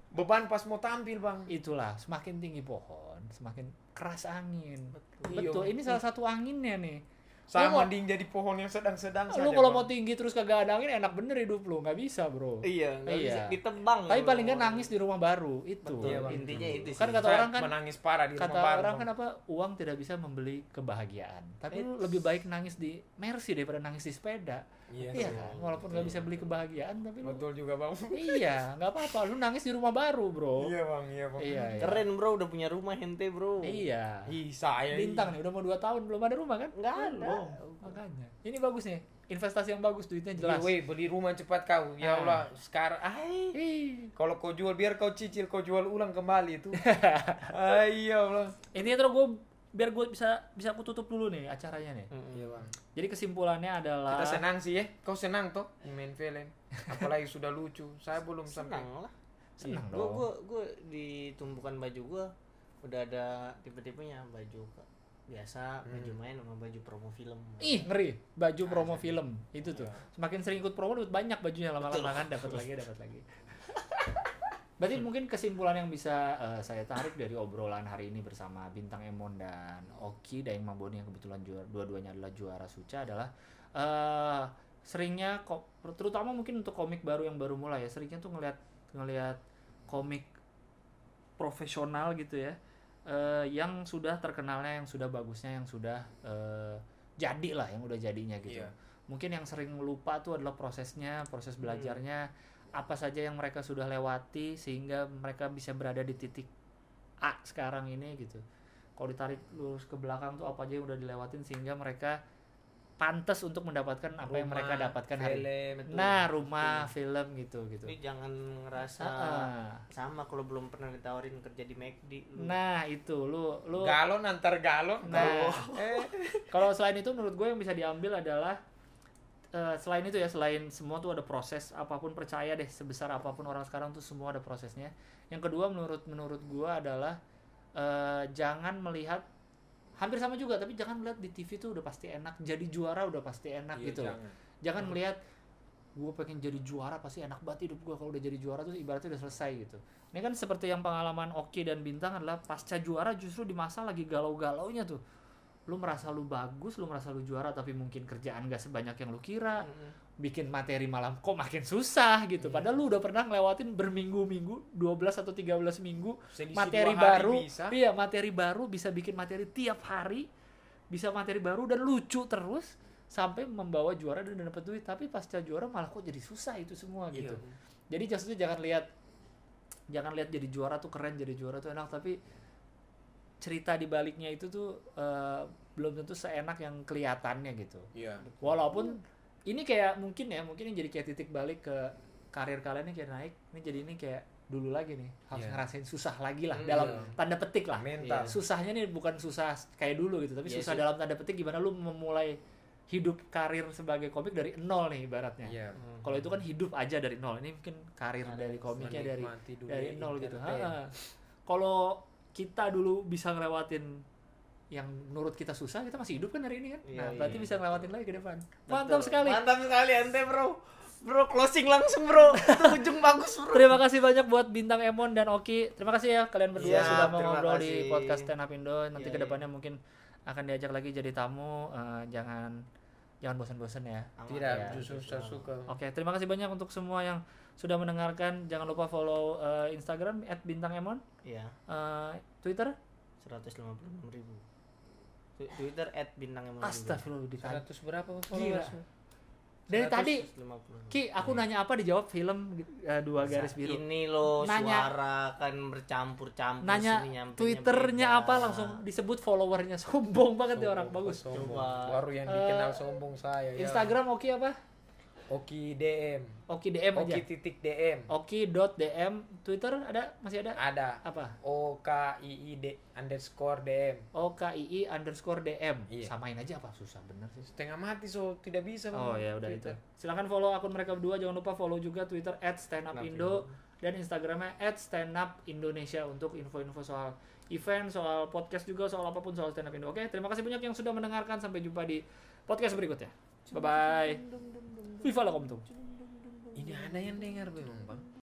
Beban pas mau tampil bang. Itulah semakin tinggi pohon semakin keras angin. Betul, Iya. ini salah satu anginnya nih. Mau- mending jadi pohon yang sedang-sedang saja lu kalau mau tinggi terus kagak ada angin enak bener hidup lu nggak bisa bro. Iya nggak Iya. bisa. Ditebang tapi paling nggak nangis di rumah baru itu. Betul, Bang. intinya itu sih. kan kata Saya orang kan menangis parah di kata rumah baru orang kan apa uang tidak bisa membeli kebahagiaan. Tapi lu lebih baik nangis di Mercy daripada nangis di sepeda Iya, iya kan walaupun nggak bisa beli kebahagiaan tapi lu betul juga bang. Iya <laughs> nggak apa-apa lu nangis di rumah baru bro. Iya bang iya bang. Iya iya. keren bro udah punya rumah ente bro. Iya. Ih, saya bintang nih udah mau dua tahun belum ada rumah kan? Nggak ada. Belum makanya. Ini bagus nih investasi yang bagus duitnya jelas. Weh, beli rumah cepat kau. Ya Ah. Allah, sekarang ai. Ih, Kalau kau jual biar kau cicil, kau jual ulang kembali itu. <laughs> Ai, ya Allah. ini terus gue biar gue bisa bisa aku tutup dulu nih acaranya nih Iya, Bang. jadi kesimpulannya adalah Kita senang sih ya. Kau senang toh main film. Apalagi sudah lucu. Saya belum sampai. senang lah Senang gue dong. gue gue di tumpukan baju gue udah ada tipe-tipenya baju biasa baju main sama baju promo film Ih ngeri baju promo film itu tuh semakin sering ikut promo dapat banyak bajunya lama-lama kan dapat lagi dapat lagi. <laughs> Berarti mungkin kesimpulan yang bisa eh, saya tarik dari obrolan hari ini bersama Bintang Emon dan Oki Daeng Mamboni yang kebetulan juara dua-duanya adalah juara Suca adalah eh seringnya kok terutama mungkin untuk komik baru yang baru mulai ya seringnya tuh ngelihat ngelihat komik profesional gitu ya eh, yang sudah terkenalnya yang sudah bagusnya yang sudah eh, jadi lah yang udah jadinya gitu Iya. mungkin yang sering lupa tuh adalah prosesnya proses belajarnya apa saja yang mereka sudah lewati sehingga mereka bisa berada di titik A sekarang ini gitu kalau ditarik lurus ke belakang tuh apa aja yang udah dilewatin sehingga mereka pantas untuk mendapatkan apa yang mereka Rumah, dapatkan hari ini. film. nah rumah film gitu gitu Tapi jangan ngerasa Ah, sama kalau belum pernah ditawarin kerja di McD lu. nah itu lu lu Galon antar galon. Nah. Eh, Kalau selain itu menurut gue yang bisa diambil adalah eh, selain itu ya selain semua tuh ada proses apa pun percaya deh sebesar apa pun orang sekarang tuh semua ada prosesnya. Yang kedua menurut menurut gue adalah eh, jangan melihat hampir sama juga tapi jangan melihat di TV tuh udah pasti enak jadi juara udah pasti enak iya, gitu. jangan. Jangan melihat gue pengen jadi juara pasti enak banget hidup gue kalau udah jadi juara tuh ibaratnya udah selesai gitu. Ini kan seperti yang pengalaman Oki dan Bintang adalah pasca juara justru di masa lagi galau-galaunya tuh. Lu merasa lu bagus, lu merasa lu juara tapi mungkin kerjaan gak sebanyak yang lu kira. Bikin materi malam kok makin susah gitu. Padahal lu udah pernah ngelewatin berminggu-minggu, 12 atau 13 minggu Selisih materi baru. bisa. Iya, materi baru bisa bikin materi tiap hari. Bisa materi baru dan lucu terus sampai membawa juara dan dapat duit. Tapi pasca juara malah kok jadi susah itu semua Iya. gitu. Jadi maksudnya jangan lihat jangan lihat jadi juara tuh keren, jadi juara tuh enak, tapi cerita di baliknya itu tuh eh, belum tentu seenak yang kelihatannya gitu. Iya. Walaupun ini kayak mungkin ya, mungkin ini jadi kayak titik balik ke karir kalian ini kayak naik, ini jadi ini kayak dulu lagi nih harus Iya. ngerasain susah lagi lah Hmm, dalam tanda petik lah mental susahnya nih bukan susah kayak dulu gitu tapi Iya susah sih. dalam tanda petik gimana lu memulai hidup karir sebagai komik dari nol nih ibaratnya Iya. kalau itu kan hidup aja dari nol ini mungkin karir dari komiknya dari dari nol gitu kalau kita dulu bisa ngelewatin yang menurut kita susah kita masih hidup kan hari ini kan Iya, nah iya. berarti bisa ngelewatin lagi ke depan Betul. mantap sekali Mantap sekali ente, Bro. Bro, closing langsung, Bro. Itu ujung bagus, Bro. Terima kasih banyak buat Bintang Emon dan Oki. Terima kasih ya kalian berdua Siap, sudah mau ngobrol di kasih. podcast Stand Up Indo. Nanti Iya, ke depannya mungkin akan diajak lagi jadi tamu. Eh, jangan jangan bosan-bosan ya. tidak Iya. justru saya suka Oke, terima kasih banyak untuk semua yang sudah mendengarkan. Jangan lupa follow eh, Instagram @bintangemon, Iya, eh, Twitter 156 ribu. Twitter at bintang emon. Astagfirullah ditanya. 100 berapa followers Dari tadi 150. Ki, aku nanya apa dijawab film eh, dua garis biru. Ini loh Nanya- suara kan bercampur-campur Nanya sini Twitternya apa langsung disebut followernya <laughs> sombong banget nih orang bagus. sombong. Coba. baru yang dikenal sombong saya ya. Instagram Oki apa? Oki DM Oki DM aja. Oki titik DM Oki.dm Twitter ada? Masih ada? Ada. Apa? O K I I D underscore DM O K I I underscore DM Iya. samain aja apa? Susah bener sih. Setengah mati so tidak bisa oh ya udah itu. Silakan follow akun mereka berdua. Jangan lupa follow juga Twitter @standupindo dan Instagramnya @standupindonesia untuk info-info soal event soal podcast juga soal apa pun soal stand up Indo. Oke terima kasih banyak yang sudah mendengarkan. Sampai jumpa di podcast berikutnya. Bye bye Viva la Komtum ini ada yang dengar memang bang